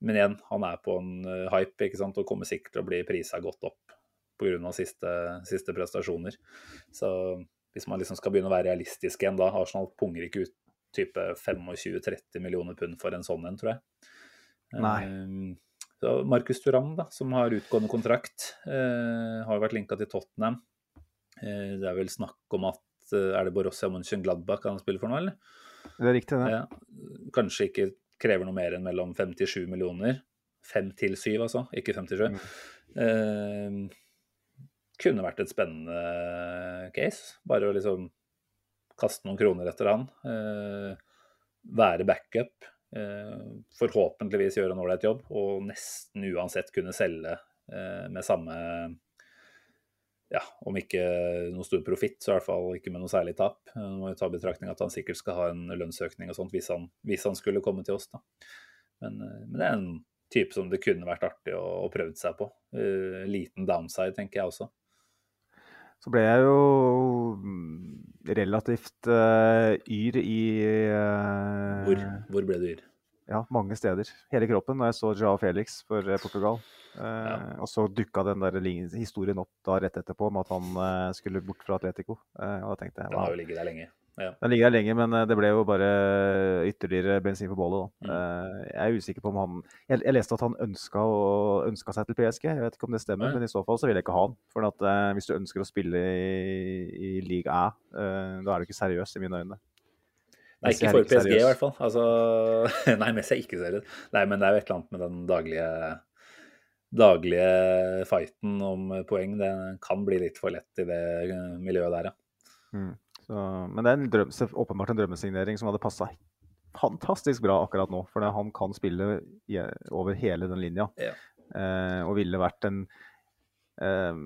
Men igjen, han er på en eh, hype ikke sant, og kommer sikkert til å bli prisa godt opp pga. Siste, siste prestasjoner. Så hvis man liksom skal begynne å være realistisk igjen da, Arsenal punger ikke ut type 25-30 millioner pund for en sånn en, tror jeg. Nei. Eh, Så Markus Thuram, da, som har utgående kontrakt, eh, har vært linka til Tottenham. Eh, det er vel snakk om at Er det Borussia Mönchengladbach han spiller for nå, eller? Det er riktig, det. Ja. kanskje ikke krever noe mer enn mellom 5-7 millioner. 5 til 7, altså, ikke 57. Eh, kunne vært et spennende case. Bare å liksom kaste noen kroner etter han. Eh, være backup. Eh, forhåpentligvis gjøre en ålreit jobb, og nesten uansett kunne selge eh, med samme ja, om ikke noe stor profitt, så i hvert fall ikke med noe særlig tap. Nå må vi ta i betraktning at han sikkert skal ha en lønnsøkning og sånt hvis han, hvis han skulle komme til oss. da. Men, men, det er en type som det kunne vært artig å, å prøve seg på. Uh, liten downside, tenker jeg også. Så ble jeg jo mm, relativt uh, yr i uh, hvor, hvor ble du yr? Ja, mange steder. Hele kroppen når jeg så Jao Felix for eh, Portugal. Uh, ja. Og så dukka den der historien opp da rett etterpå om at han skulle bort fra Atletico. Og da tenkte jeg, Den har jo ligget der lenge. Ja. Den ligger der lenge, men eh, det ble jo bare ytterligere bensin på bålet. Mm. Eh, jeg er usikker på om han Jeg, jeg leste at han ønska, ønska, seg til PSG. Jeg vet ikke om det stemmer, ja. men i så fall så vil jeg ikke ha han. For at, hvis du ønsker å spille i, i liga A, da er du ikke seriøs i mine øyne. Nei, ikke for PSG i hvert fall. Altså, [laughs] nei, Messi er ikke seriøs. Nei, men det er jo et eller annet med den daglige, daglige fighten om poeng. Det kan bli litt for lett i det miljøet der, ja. Mm. Så, men det er en drøm, åpenbart en drømmesignering som hadde passa fantastisk bra akkurat nå. For han kan spille over hele den linja. Ja. Eh, og ville vært en eh,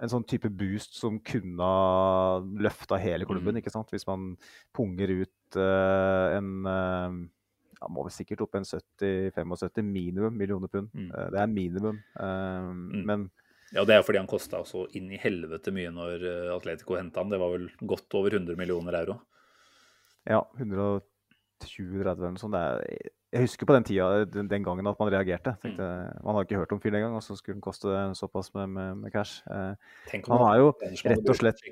en sånn type boost som kunne løfta hele klubben. Mm. ikke sant? Hvis man punger ut eh, en ja, må vi sikkert opp en 70-75 minimum millioner pund. Mm. Uh, det er minimum. Mm. Men Ja, det er fordi han kosta så inn i helvete mye når Atletico henta han. Det var vel godt over 100 millioner euro. Ja, 120-30 eller noe sånt. Er jeg husker på den tida, den, den gangen at man reagerte. Tenkte, mm. Man har ikke hørt om fyren engang, og så skulle den koste såpass med, med, med cash. Eh, han er jo rett og slett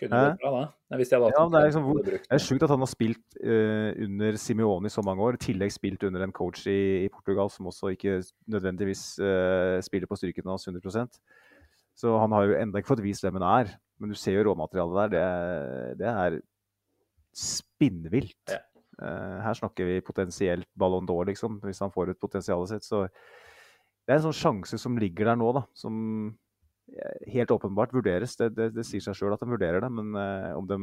kunne det bra, da. Hvis jeg ja, det er, liksom, det er sjukt at han har spilt uh, under Simione i så mange år. I tillegg spilt under en coach i, i Portugal som også ikke nødvendigvis uh, spiller på styrken hans 100% Så han har jo enda ikke fått vist hvem han er. Men du ser jo råmaterialet der. Det, det er spinnvilt. Ja. Uh, her snakker vi potensielt Ballon d'Or, liksom, hvis han får ut potensialet sitt. Så det er en sånn sjanse som ligger der nå, da, som helt åpenbart vurderes. Det, det, det sier seg sjøl at de vurderer det, men uh, om de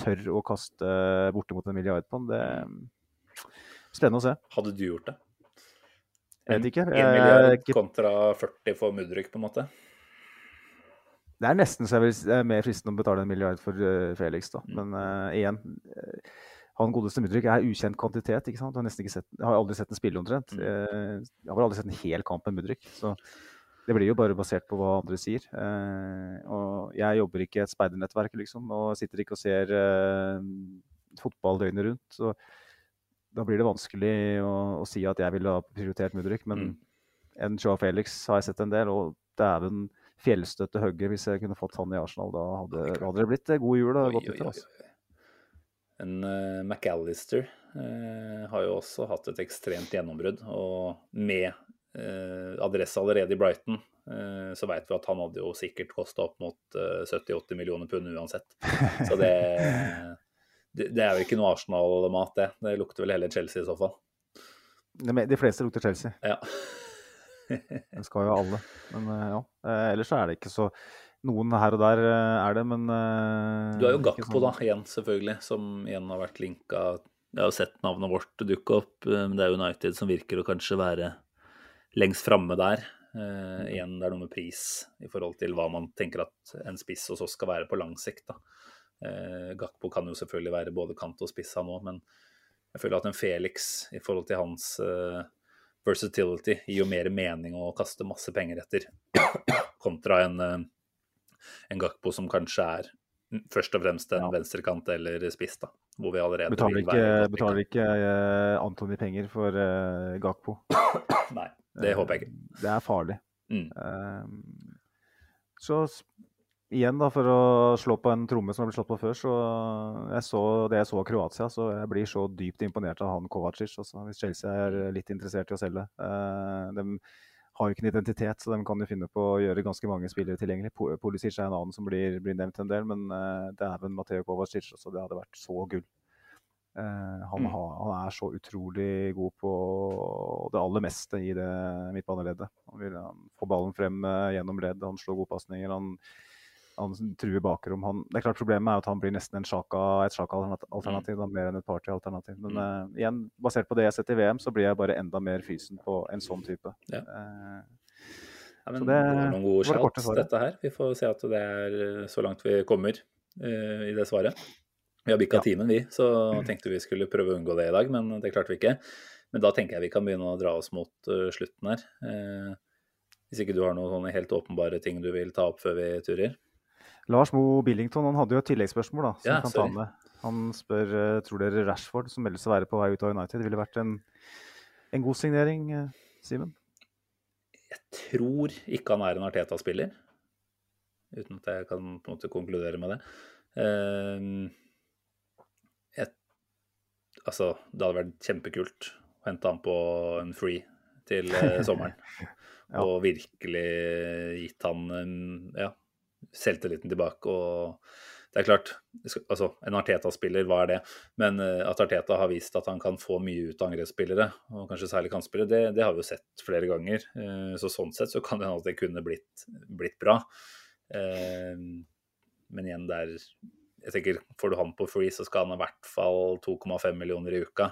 tør å kaste bortimot en milliard på den, det er spennende å se. Hadde du gjort det? Jeg vet ikke. 1 milliard kontra 40 for Mudrik, på en måte? Det er nesten så jeg vil, er mer fristende å betale en milliard for uh, Felix, da. Mm. Men uh, igjen han godeste Mudrik er ukjent kvantitet. ikke sant? Jeg har, sett, jeg har aldri sett en spille omtrent. Mm. Eh, jeg har aldri sett en hel kamp med Mudrik. Så det blir jo bare basert på hva andre sier. Eh, og jeg jobber ikke i et speidernettverk, liksom, og sitter ikke og ser uh, fotball døgnet rundt. Så da blir det vanskelig å, å si at jeg ville ha prioritert Mudrik. Men mm. en Joa Felix har jeg sett en del, og dæven fjellstøtte hugget hvis jeg kunne fått han i Arsenal. Da hadde, da hadde det blitt god jul godt nyttår. Altså. En uh, McAllister uh, har jo også hatt et ekstremt gjennombrudd. Og med adresse allerede i Brighton, så veit vi at han hadde jo sikkert kosta opp mot 70-80 millioner pund uansett. [laughs] Så det, det, er jo ikke noe Arsenal-mat, det. Det lukter vel heller Chelsea i så fall. De fleste lukter Chelsea. Ja. [laughs] det skal jo alle. Men ja. Ellers så er det ikke så noen her og der eh, er det, men Du har jo Gakpo, sånn... da, igjen, selvfølgelig, som igjen har vært linka Jeg har jo sett navnet vårt dukke opp, eh, men det er United som virker å kanskje være lengst framme der. Uh, igjen, det er noe med pris i forhold til hva man tenker at en spiss hos oss skal være på lang sikt. da. Uh, Gakpo kan jo selvfølgelig være både kant og spiss, han òg, men jeg føler at en Felix i forhold til hans versatility gir jo mer mening å kaste masse penger etter, kontra en en Gakpo som kanskje er først og fremst en ja. venstrekant eller spiss, da. Hvor vi allerede betaler ikke, betaler ikke uh, Antony penger for uh, Gakpo. Nei, det håper jeg ikke. Uh, det er farlig. Mm. så igjen, da, for å slå på en tromme som har blitt slått på før, så jeg så det jeg så av Kroatia, så jeg blir så dypt imponert av han Kovacic. Også, hvis Chelsea er litt interessert i å selge. de har jo ikke en identitet, så de kan jo finne på å gjøre ganske mange spillere tilgjengelig. Polisic er en annen som blir, blir nevnt en del, men dæven Mateo Kovacic også. Det hadde vært så gull. Eh, han, Mm. har, han er så utrolig god på det aller meste i det midtbaneleddet. Han vil han få ballen frem eh, gjennom ledd, han slår gode pasninger. Han, han truer bakrom. Han, det er klart Problemet er at han blir nesten en Sjaka, et Sjaka-alternativ, mer enn et Party-alternativ. Men eh, igjen, basert på det jeg har sett i VM, så blir jeg bare enda mer fysen på en sånn type. Ja. Uh, Ja, men Så det, det var noen gode det svaret. dette her. Vi får se at det er så langt vi kommer uh, i det svaret. Vi har bikka Ja. timen, vi, så tenkte vi skulle prøve å unngå det i dag, men det klarte vi ikke. Men da tenker jeg vi kan begynne å dra oss mot uh, slutten her. Eh, hvis ikke du har noen helt åpenbare ting du vil ta opp før vi turer? Lars Mo Billington han hadde jo et tilleggsspørsmål da, som Ja, kan sorry. ta med. Han spør uh, tror dere Rashford, som meldes å være på vei ut av United, ville vært en, en god signering, eh, Simen? Jeg tror ikke han er en Arteta-spiller, uten at jeg kan på en måte konkludere med det. Jeg, altså, det hadde vært kjempekult å hente han på en free til eh, [laughs] sommeren. Ja. Og virkelig gitt han ja, selvtilliten tilbake. og det er klart, altså, En Arteta-spiller, hva er det? Men eh, at Arteta har vist at han kan få mye ut av angrepsspillere, og kanskje særlig kantspillere, det, det har vi jo sett flere ganger. Eh, så Sånn sett så kan det hende at det kunne blitt, blitt bra. Men igjen, det er jeg tenker, Får du han på free, så skal han i hvert fall 2,5 millioner i uka.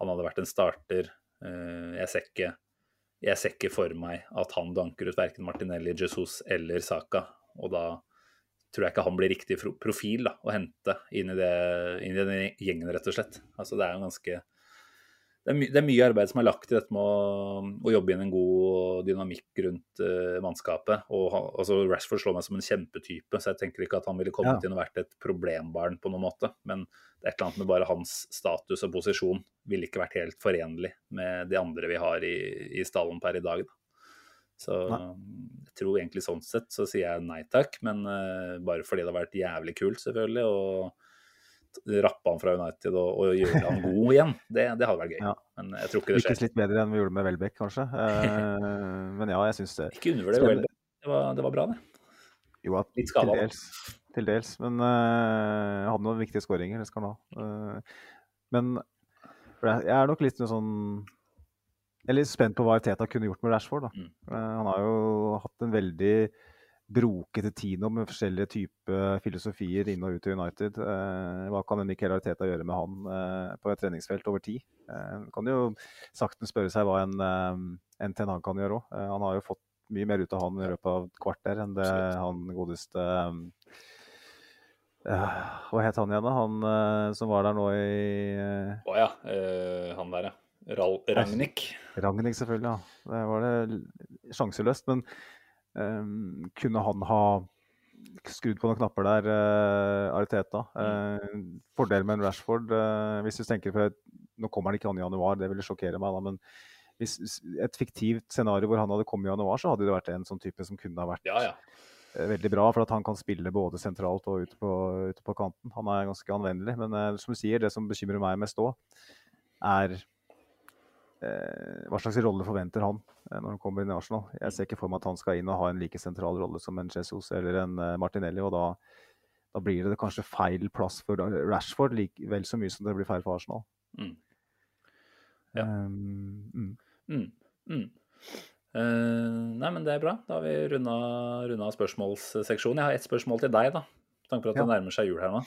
Han hadde vært en starter. Eh, Jeg ser ikke, jeg ser ikke for meg at han danker ut verken Martinelli, Jesus eller Saka. Og da tror jeg ikke han blir riktig profil da, å hente inn i, det, inn i den gjengen, rett og slett. Altså, det er jo ganske det er, my, det er mye arbeid som er lagt i dette med å, å jobbe inn en god dynamikk rundt uh, mannskapet. Og han- altså, Rashford slår meg som en kjempetype, så jeg tenker ikke at han ville kommet Ja. inn og vært et problembarn på noen måte. Men det er et eller annet med bare hans status og posisjon ville ikke vært helt forenlig med de andre vi har i, i stallen per i dag. Da. Så Nei. jeg tror egentlig sånn sett så sier jeg nei takk, men uh, bare fordi det har vært jævlig kult, selvfølgelig. og rappe han fra United og, og gjøre han god igjen. Det, det hadde vært gøy. [laughs] Ja. Men jeg tror ikke det Lykkes litt bedre enn vi gjorde med Welbeck, kanskje. Uh, [laughs] men ja, jeg syns det. Ikke undervurder Welbeck. Det var, det var bra, det. Jo, at, Litt skada, dels. Til dels. Men uh, hadde noen viktige skåringer, det skal han ha. Uh, men jeg er nok litt sånn Jeg er litt spent på hva Teta kunne gjort med Rashford. Da. Mm. Eh, han har jo hatt en veldig brokete Tino med forskjellige typer filosofier inn og ut i United. Eh, hva kan en Mikel Arteta gjøre med han eh, på et treningsfelt over tid? Eh, kan jo saktens spørre seg hva en, eh, en Ten Hag kan gjøre òg. han har jo fått mye mer ut av han i løpet av et kvarter enn det han godeste Hva het han igjen, da? Han som var der nå i Å ja. han der, ja. Ral Ragnhild. Ragnhild, selvfølgelig. Ja. Det var det sjanseløst. Men eh, kunne han ha skrudd på noen knapper der, uh, Ariteta? Uh, fordelen med en Rashford uh, Hvis du tenker for Nå kommer han ikke an i januar, det ville sjokkere meg, da. Men hvis et fiktivt scenario hvor han hadde kommet i januar, så hadde det vært en sånn type som kunne ha vært Ja, ja. veldig bra, for at han kan spille både sentralt og ute på, ute på kanten. Han er ganske anvendelig. Men som du sier, det som bekymrer meg mest òg, er hva slags rolle forventer han når han kommer inn i Arsenal. Jeg ser ikke for meg at han skal inn og ha en like sentral rolle som en Jesus eller en eh, Martinelli. og da, da blir det kanskje feil plass for Rashford like, vel så mye som det blir feil for Arsenal. Mm. Ja. Um, mm. Mm. Mm. Eh, nei, men det er bra. Da har vi runda, spørsmålsseksjonen. Jeg har ett spørsmål til deg, da. Med tanke på at det nærmer seg jul her nå.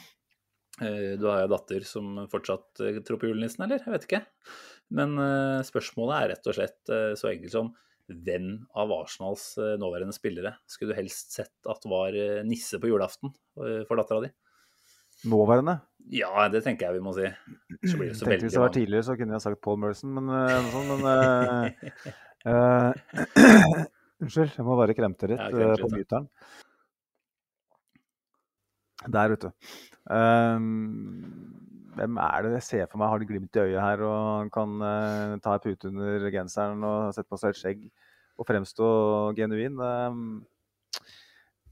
Eh, du har jo datter som fortsatt eh, tror på julenissen, eller? Jeg vet ikke. Men eh, spørsmålet er rett og slett eh, så enkelt som hvem av Arsenals eh, nåværende spillere skulle du helst sett at var nisse på julaften for dattera di? Nåværende. Ja, det tenker jeg vi må si. Så blir det så Tenkte Hvis det var tidligere, så kunne jeg sagt Paul Merson, men, noe sånt, men uh, [clears throat] Unnskyld, jeg må bare kremte litt Ja, eh, på myteren. Der, vet du. Ehm, hvem er det jeg ser for meg har det glimt i øyet her og kan uh, ta en pute under genseren og sette på seg et skjegg og fremstå genuin? Um,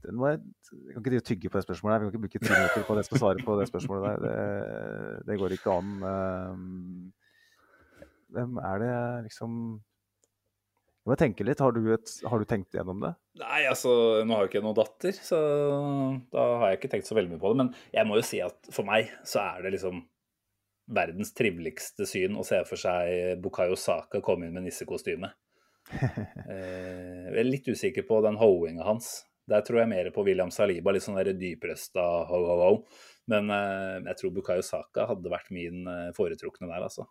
den må jeg, jeg kan ikke tygge på det spørsmålet. her. Vi kan ikke bruke ti minutter på det jeg skal svare på det spørsmålet der. Det, det går ikke an. Um, hvem er det jeg liksom Jeg må tenke litt. Har du, et, har du tenkt gjennom det? Nei, altså, nå har jo ikke jeg noen datter, så da har jeg ikke tenkt så veldig mye på det. Men jeg må jo si at for meg så er det liksom verdens triveligste syn å se for seg Bukayo Saka komme inn med nissekostyme. [laughs] Eh, jeg er litt usikker på den hoinga hans. Der tror jeg mer på William Saliba, litt sånn dyprøsta ho-ho-ho. Men eh, jeg tror Bukayo Saka hadde vært min eh, foretrukne der, altså.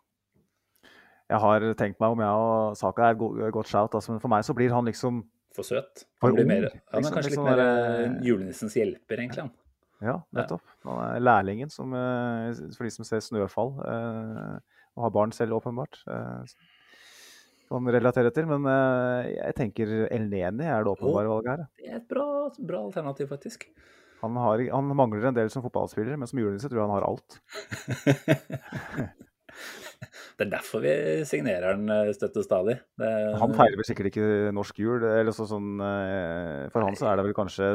Jeg har tenkt meg om jeg og Saka er et godt shout, altså, men for meg så blir han liksom For søt. For Han, blir ung, mer, han liksom, er kanskje litt litt sånn mer julenissens hjelper, egentlig. han. Ja, nettopp. Han er lærlingen som, eh, for de som ser Snøfall, eh, og har barn selv, åpenbart. eh, Kan relatere til. Men jeg tenker El Neni er det åpenbare valget her. Det er et bra, bra alternativ, faktisk. Han, har, han mangler en del som fotballspiller, men som julenisse tror jeg han har alt. [laughs] [laughs] Det er derfor vi signerer den eh, støtt og stadig. Det, Han feirer vel sikkert ikke norsk jul. Eller så, sånn, eh, for han så er det vel kanskje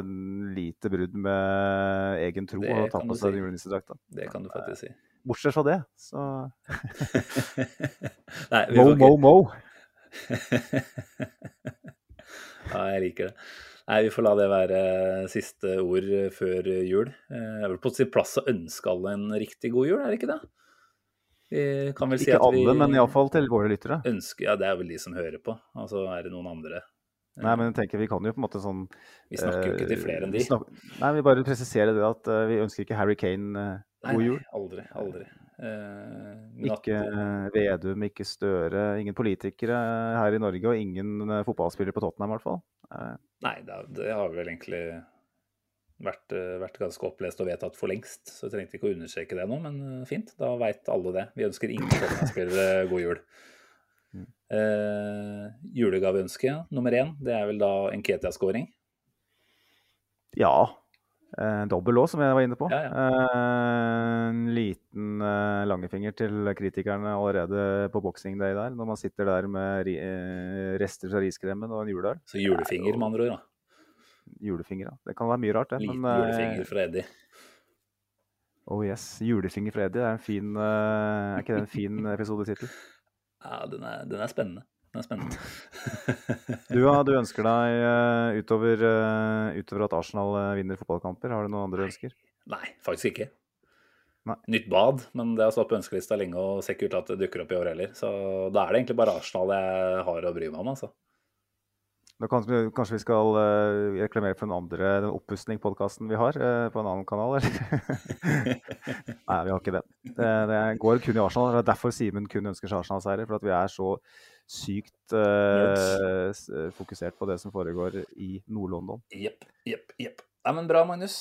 lite brudd med egen tro å ta på seg si. julenissedrakta. det kan du faktisk si. [laughs] Bortsett fra det, så [laughs] Nei, vi mo, får mo, ikke- mo. Ja, jeg liker det. Nei, Vi får la det være siste ord før jul. Jeg vel på sin plass å ønske alle en riktig god jul, er det ikke det? Vi kan vel si Ikke at vi alle, men iallfall til våre lyttere. ønsker Ja, det er vel de som hører på. Altså er det noen andre. Nei, men jeg tenker vi kan jo på en måte sånn Vi snakker jo ikke til flere enn de. eh, snak- Nei, vi bare presiserer det at eh, vi ønsker ikke Harry Kane eh, Nei, god nei, jul. aldri. Aldri. Eh, men Ikke eh, Vedum, ikke Støre. Ingen politikere her i Norge, og ingen eh, fotballspillere på Tottenham i hvert fall. Eh, Nei, det, har det har vel egentlig vært, eh, vært ganske opplest og vedtatt for lengst. Så jeg trengte ikke å understreke det nå, men eh, fint. Da veit alle det. Vi ønsker ingen Tottenham-spillere [laughs] god jul. Mm. Eh, julegaveønske nummer én, det er vel da Enketia-scoring. Ja. Eh, dobbel òg, som jeg var inne på. Ja, ja. Eh, en liten eh, langefinger til kritikerne allerede på boksing Day der, når man sitter der med eh, rester fra riskremen og en juleøl. Så julefinger, med andre ord. da. Julefinger, ja. Det kan være mye rart, det. Liten Men eh, julefinger fra Eddie. oh yes, julefinger for Eddie. Det er, en fin, eh, er ikke det en fin [laughs] episodetittel? Ja, den er, den er spennende. Den er spennende. [laughs] Du, ja, du ønsker deg eh, utover, utover at Arsenal vinner fotballkamper, har du noen andre ønsker? Nei, faktisk ikke. Nei. Nytt bad, men det har stått på ønskelista lenge og ser ikke ut til at det dukker opp i år heller. Så da er det egentlig bare Arsenal jeg har å bry meg om, altså. Da kan, kanskje vi skal uh, reklamere for den andre den oppussing-podkasten vi har uh, på en annen kanal, eller? [laughs] Nei, vi har ikke den. Det, det går kun i Arsenal. Det er derfor Simen kun ønsker seg Arsenal-seier. For at vi er så sykt uh, fokusert på det som foregår i Nord-London. Jepp, jepp, jepp. Nei, men bra, Magnus.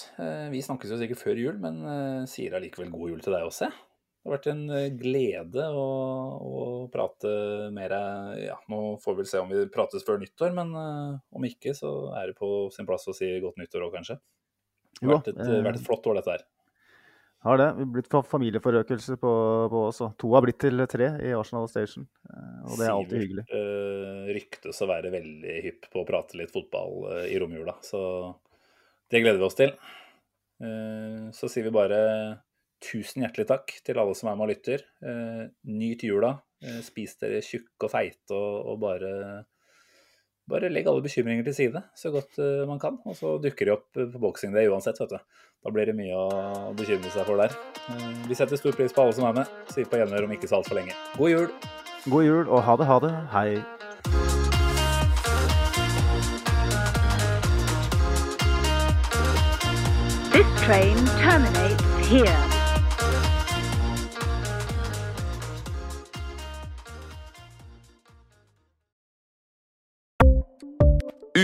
Vi snakkes jo sikkert før jul, men sier allikevel god jul til deg også. Det har vært en eh, glede å, å prate mer Ja, nå får vi vel se om vi prates før nyttår, men uh, om ikke, så er det på sin plass å si godt nyttår òg, kanskje. Det har vært et, eh, vært et flott år, dette her. Har det. Vi har blitt familieforøkelse på, på oss. og To har blitt til tre i Arsenal Station. eh, Og det er alltid Sivert, hyggelig. eh, ryktes å være veldig hypp på å prate litt fotball uh, i romjula, så det gleder vi oss til. Eh, så sier vi bare tusen hjertelig takk til alle som er med og lytter. Eh, nyt jula. Eh, spis dere tjukke og feite og, og bare bare legg alle bekymringer til side så godt eh, man kan. Og så dukker de opp på boksing Day uansett, vet du. Da blir det mye å bekymre seg for der. Eh, vi setter stor pris på alle som er med. Sier på gjenhør om ikke så altfor lenge. God jul! God jul og ha det, ha det. Hei. This train terminates here.